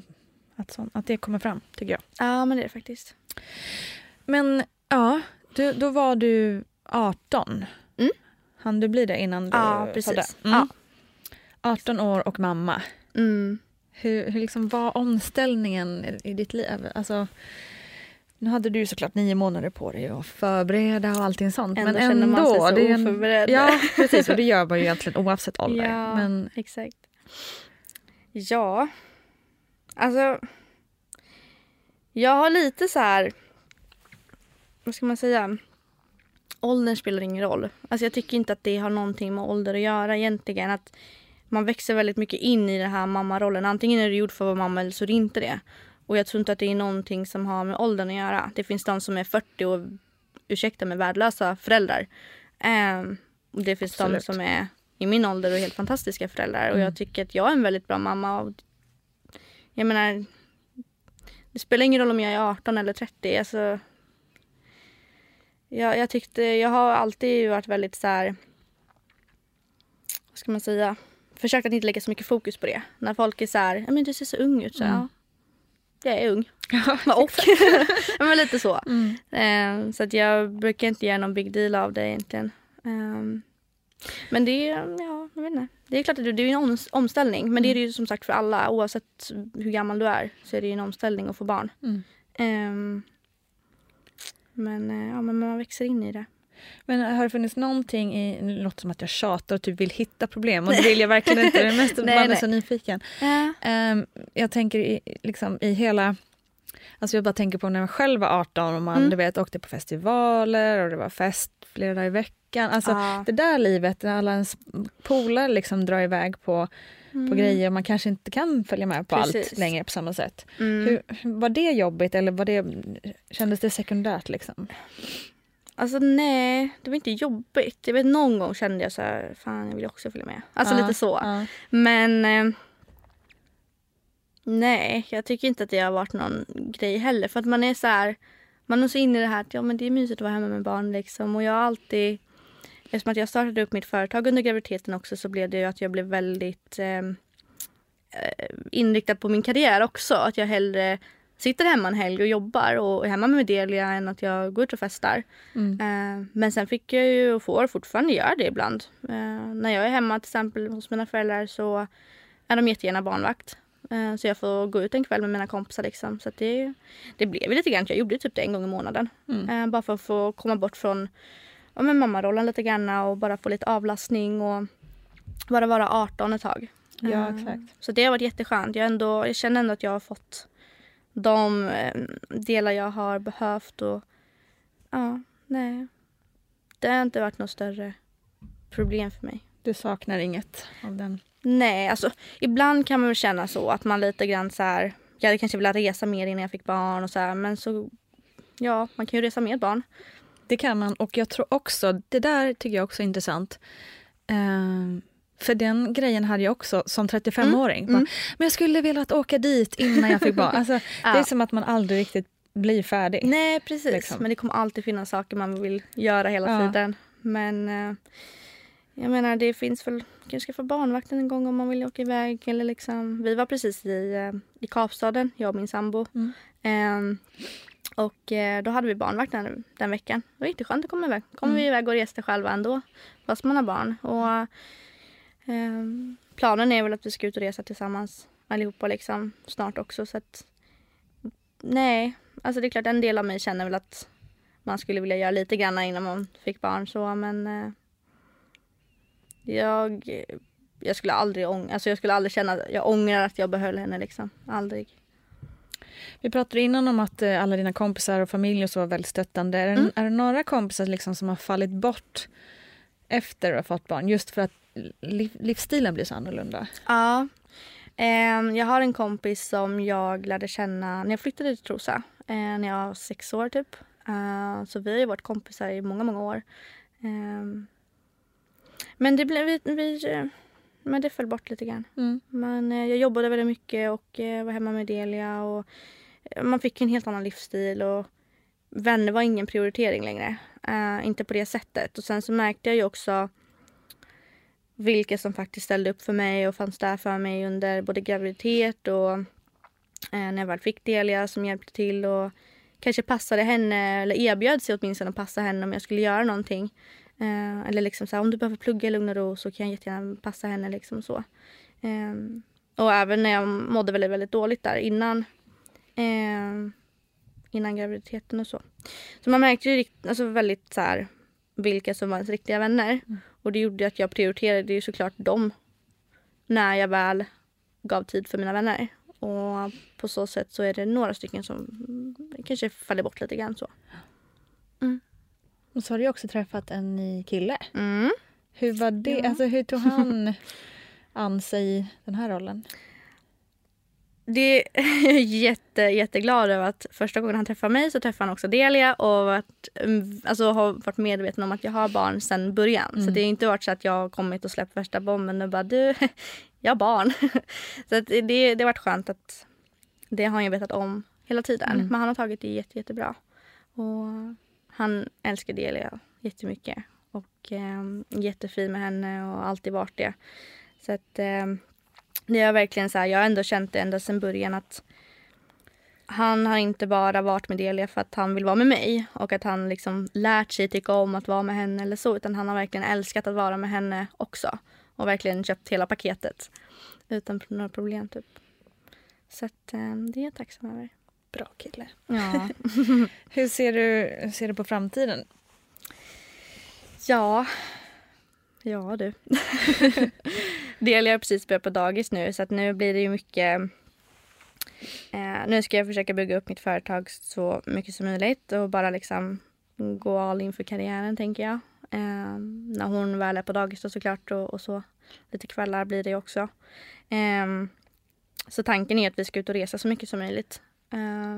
att, sån, att det kommer fram tycker jag. Ja men det är det faktiskt. Men ja, du, då var du 18. Mm. Han du bli det innan du Ja, precis. födde? Ja. 18 år och mamma. Mm. Hur, hur liksom var omställningen i, i ditt liv? Alltså, nu hade du såklart nio månader på dig att förbereda och allting sånt. Ändå men känner ändå. man sig så det är en- oförberedd. Ja, *laughs* precis. Och det gör man ju egentligen oavsett ålder. Ja, Men exakt. Ja, alltså. Jag har lite så här. Vad ska man säga? Åldern spelar ingen roll. Alltså jag tycker inte att det har någonting med ålder att göra egentligen. Att man växer väldigt mycket in i den här mammarollen. Antingen är du gjord för att vara mamma eller så är du inte det. Och jag tror inte att det är någonting som har med åldern att göra. Det finns de som är 40 och ursäkta med värdelösa föräldrar. Ehm, och det finns Absolut. de som är i min ålder och helt fantastiska föräldrar. Och Mm. jag tycker att jag är en väldigt bra mamma. Och jag menar, det spelar ingen roll om jag är 18 eller 30. Alltså, jag, jag tyckte, jag har alltid varit väldigt så här, vad ska man säga, försökt att inte lägga så mycket fokus på det. När folk är så här, "Ja, men du ser så ung ut. Så, Mm. ja, jag är ung. *laughs* Ja, och. *laughs* Men lite så. Mm. Eh, så att jag brukar inte göra någon big deal av det egentligen. Ehm, men det är, ja, jag vet inte. Det är klart att det är en om, omställning. Men det är det ju som sagt för alla. Oavsett hur gammal du är så är det ju en omställning att få barn. Mm. Ehm, men, eh, ja, men man växer in i det. Men har det funnits någonting i, nu låter som att jag tjatar och typ vill hitta problem och det vill jag verkligen inte. Det är mest *laughs* Nej, man är så nyfiken. Ja. Ehm, jag tänker i, liksom, i hela... Alltså jag bara tänker på när jag själv var 18 och man Mm. du vet, åkte på festivaler och det var fest flera dagar i veckan. Alltså Ja. det där livet när alla ens polare liksom drar iväg på, på Mm. grejer och man kanske inte kan följa med på allt Precis. längre på samma sätt. Mm. Hur, var det jobbigt eller var det, kändes det sekundärt? Liksom? Alltså nej, det var inte jobbigt. Jag vet någon gång kände jag så här, fan jag vill också följa med. Alltså Ja, lite så. ja. Men eh, nej, jag tycker inte att det har varit någon grej heller. För att man är så här, man är så inne i det här att ja men det är mysigt att vara hemma med barn liksom. Och jag har alltid, eftersom att jag startade upp mitt företag under graviditeten också så blev det ju att jag blev väldigt eh, eh, inriktad på min karriär också. Att jag hellre sitter hemma en helg och jobbar och är hemma med Delia än att jag går ut och festar. Mm. Eh, men sen fick jag ju och får fortfarande göra det ibland. Eh, när jag är hemma till exempel hos mina föräldrar så är de jättegärna barnvakt. Eh, så jag får gå ut en kväll med mina kompisar liksom. Så det, det blev lite grann, jag gjorde typ det en gång i månaden. Mm. Eh, bara för att få komma bort från ja, men mammarollen lite grann och bara få lite avlastning och bara vara 18 ett tag. Ja, Eh, exakt. Så det har varit jätteskönt. Jag, ändå, jag känner ändå att jag har fått de eh, delar jag har behövt och ja, nej. Det har inte varit något större problem för mig. Du saknar inget av den? Nej, alltså ibland kan man väl känna så att man lite grann så här. Jag hade kanske velat resa mer innan jag fick barn och så här, men så ja, man kan ju resa med barn. Det kan man och jag tror också, det där tycker jag också är intressant. Ehm, för den grejen hade jag också som 35-åring. Mm, mm. Men jag skulle velat åka dit innan jag fick barn. *laughs* Alltså, Det är Ja. som att man aldrig riktigt blir färdig. Nej, precis. Liksom. Men det kommer alltid finnas saker man vill göra hela Ja. tiden. Men eh, jag menar, det finns väl kanske få barnvakten en gång om man vill åka iväg. Eller liksom. Vi var precis i, eh, i Kapstaden, jag och min sambo. Mm. Ehm, och eh, då hade vi barnvakt den, den veckan. Det var jätteskönt att komma iväg. kom Mm. vi iväg och reste själva ändå. Fast man har barn. Och, planen är väl att vi ska ut och resa tillsammans allihopa liksom, snart också. Så att, nej, alltså det är klart en del av mig känner väl att man skulle vilja göra lite grann innan man fick barn så men eh, jag, jag skulle aldrig ång- alltså jag skulle aldrig känna att jag ångrar att jag behöll henne liksom. Aldrig. Vi pratade innan om att eh, alla dina kompisar och familj och så var väldigt stöttande. Är det, Mm. är det några kompisar liksom som har fallit bort efter att ha fått barn? Just för att liv, livsstilen blir så annorlunda. Ja. Ehm, jag har en kompis som jag lärde känna när jag flyttade till Trosa. eh, när jag var sex år typ. Eh, så vi har ju varit kompisar i många, många år. Ehm, men det blev vi, vi men det föll bort lite grann. Mm. Men eh, jag jobbade väldigt mycket och var hemma med Delia. Och, man fick en helt annan livsstil och vänner var ingen prioritering längre. Inte på det sättet. Och sen så märkte jag ju också vilka som faktiskt ställde upp för mig och fanns där för mig under både graviditet och eh, när jag väl fick Delia som hjälpte till och kanske passade henne eller erbjöd sig åtminstone att passa henne om jag skulle göra någonting. Eh, eller liksom så här, om du behöver plugga i lugn och ro så kan jag jättegärna passa henne. Liksom så. Eh, och även när jag mådde väldigt, väldigt dåligt där innan, eh, innan graviditeten och så. Så man märkte ju alltså väldigt så här, vilka som var ens riktiga vänner. Mm. Och det gjorde att jag prioriterade ju såklart dem när jag väl gav tid för mina vänner. Och på så sätt så är det några stycken som kanske faller bort lite grann så. Mm. Och så har du också träffat en ny kille. Mm. Hur var det? Ja. Alltså, hur tog *laughs* han an sig i den här rollen? Det är jag *laughs* jätte, jätteglad över att första gången han träffade mig så träffade han också Delia och varit, mm, alltså, har varit medveten om att jag har barn sedan början. Mm. Så det har inte varit så att jag har kommit och släppt värsta bomben och bara du, *laughs* jag har barn. *laughs* så att det, det har varit skönt att det har ju vetat om hela tiden. Mm. Men han har tagit det jätte, jättebra. Och han älskar Delia jättemycket. Och eh, jättefin med henne och alltid varit det. Så att eh, det är verkligen så här, jag har ändå känt det ända sedan början att han har inte bara varit med Delia för att han vill vara med mig och att han liksom lärt sig tycka om att vara med henne eller så utan han har verkligen älskat att vara med henne också och verkligen köpt hela paketet utan några problem typ. Så att, eh, det är jag tacksam över. Bra kille. Ja. *laughs* hur ser du, ser du på framtiden? Ja, ja du. *laughs* Delia har precis börjat på dagis nu så att nu blir det ju mycket eh, nu ska jag försöka bygga upp mitt företag så mycket som möjligt och bara liksom gå all in för karriären tänker jag. Eh, när hon väl är på dagis då såklart och, och så. Lite kvällar blir det också. Eh, så tanken är att vi ska ut och resa så mycket som möjligt. Eh,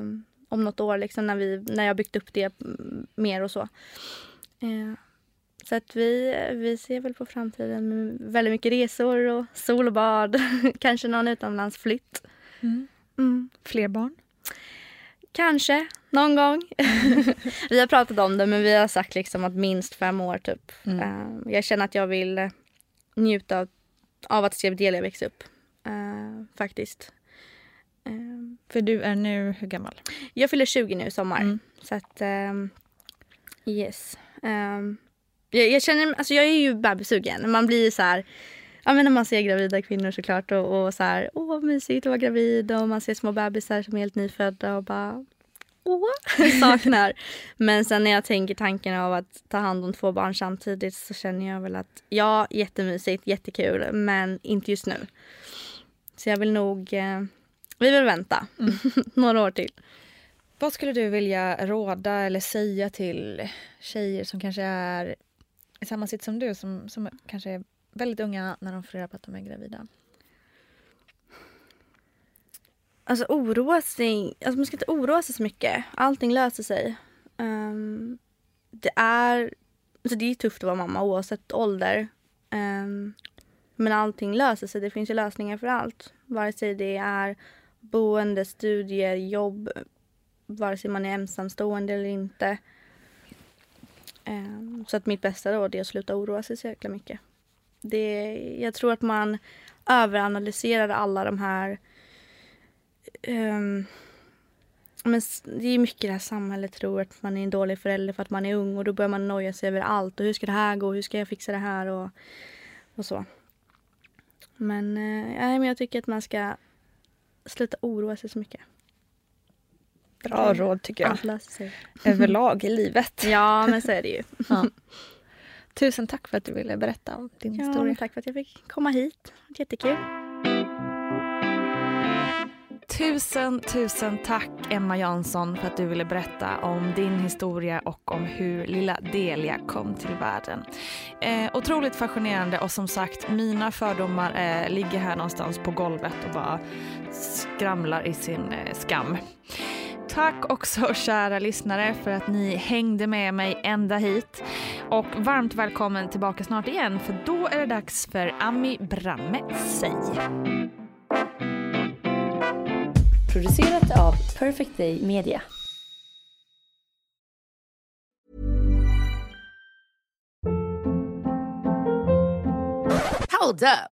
om något år liksom när, vi, när jag byggt upp det mer och så. Eh, Eh, så att vi, vi ser väl på framtiden med väldigt mycket resor och sol och bad. *laughs* Kanske någon utomlandsflytt. Mm. Mm. Fler barn? Kanske, någon gång. *laughs* vi har pratat om det men vi har sagt liksom att minst fem år typ. Mm. Uh, jag känner att jag vill njuta av, att se Delia växa upp. Uh, faktiskt. Uh, För du är nu hur gammal? Jag fyller 20 nu i sommar. Mm. Så att yes. Um, jag, jag, känner, alltså jag är ju bebissugen. Man blir så här, ja men när man ser gravida kvinnor såklart och, och så här, åh vad mysigt att vara gravid och man ser små bebisar som är helt nyfödda och bara åh, *laughs* saknar. men sen när jag tänker tanken av att ta hand om två barn samtidigt så känner jag väl att ja, jättemysigt, jättekul, men inte just nu. Så jag vill nog, eh, vi vill vänta mm. *laughs* några år till. Vad skulle du vilja råda eller säga till tjejer som kanske är i samma sitt som du som, som kanske är väldigt unga när de får reda på att de är gravida? Alltså oroa sig, alltså man ska inte oroa sig så mycket. Allting löser sig. Um, det är alltså det är tufft att vara mamma oavsett ålder. Um, men allting löser sig. Det finns ju lösningar för allt. Vare sig det är boende, studier, jobb. Vare sig man är ensamstående eller inte. Ehm, så att mitt bästa råd är att sluta oroa sig så jäkla mycket. Det, jag tror att man överanalyserar alla de här... Um, men det är mycket det här samhället tror att man är en dålig förälder för att man är ung och då börjar man noja sig över allt och hur ska det här gå, hur ska jag fixa det här och, och så. Men, eh, men jag tycker att man ska sluta oroa sig så mycket. Bra råd tycker jag. *laughs* Överlag i livet. *laughs* Ja, men så är det ju. Ja. Tusen tack för att du ville berätta om din ja, historia. Tack för att jag fick komma hit. Jättekul. Tusen, tusen tack Emma Jansson för att du ville berätta om din historia och om hur lilla Delia kom till världen. Eh, otroligt fascinerande och som sagt mina fördomar eh, ligger här någonstans på golvet och bara skramlar i sin eh, skam. Tack också kära lyssnare för att ni hängde med mig ända hit. Och varmt välkommen tillbaka snart igen för då är det dags för Ami Bramme Säg. Producerat av Perfect Day Media. Hold up.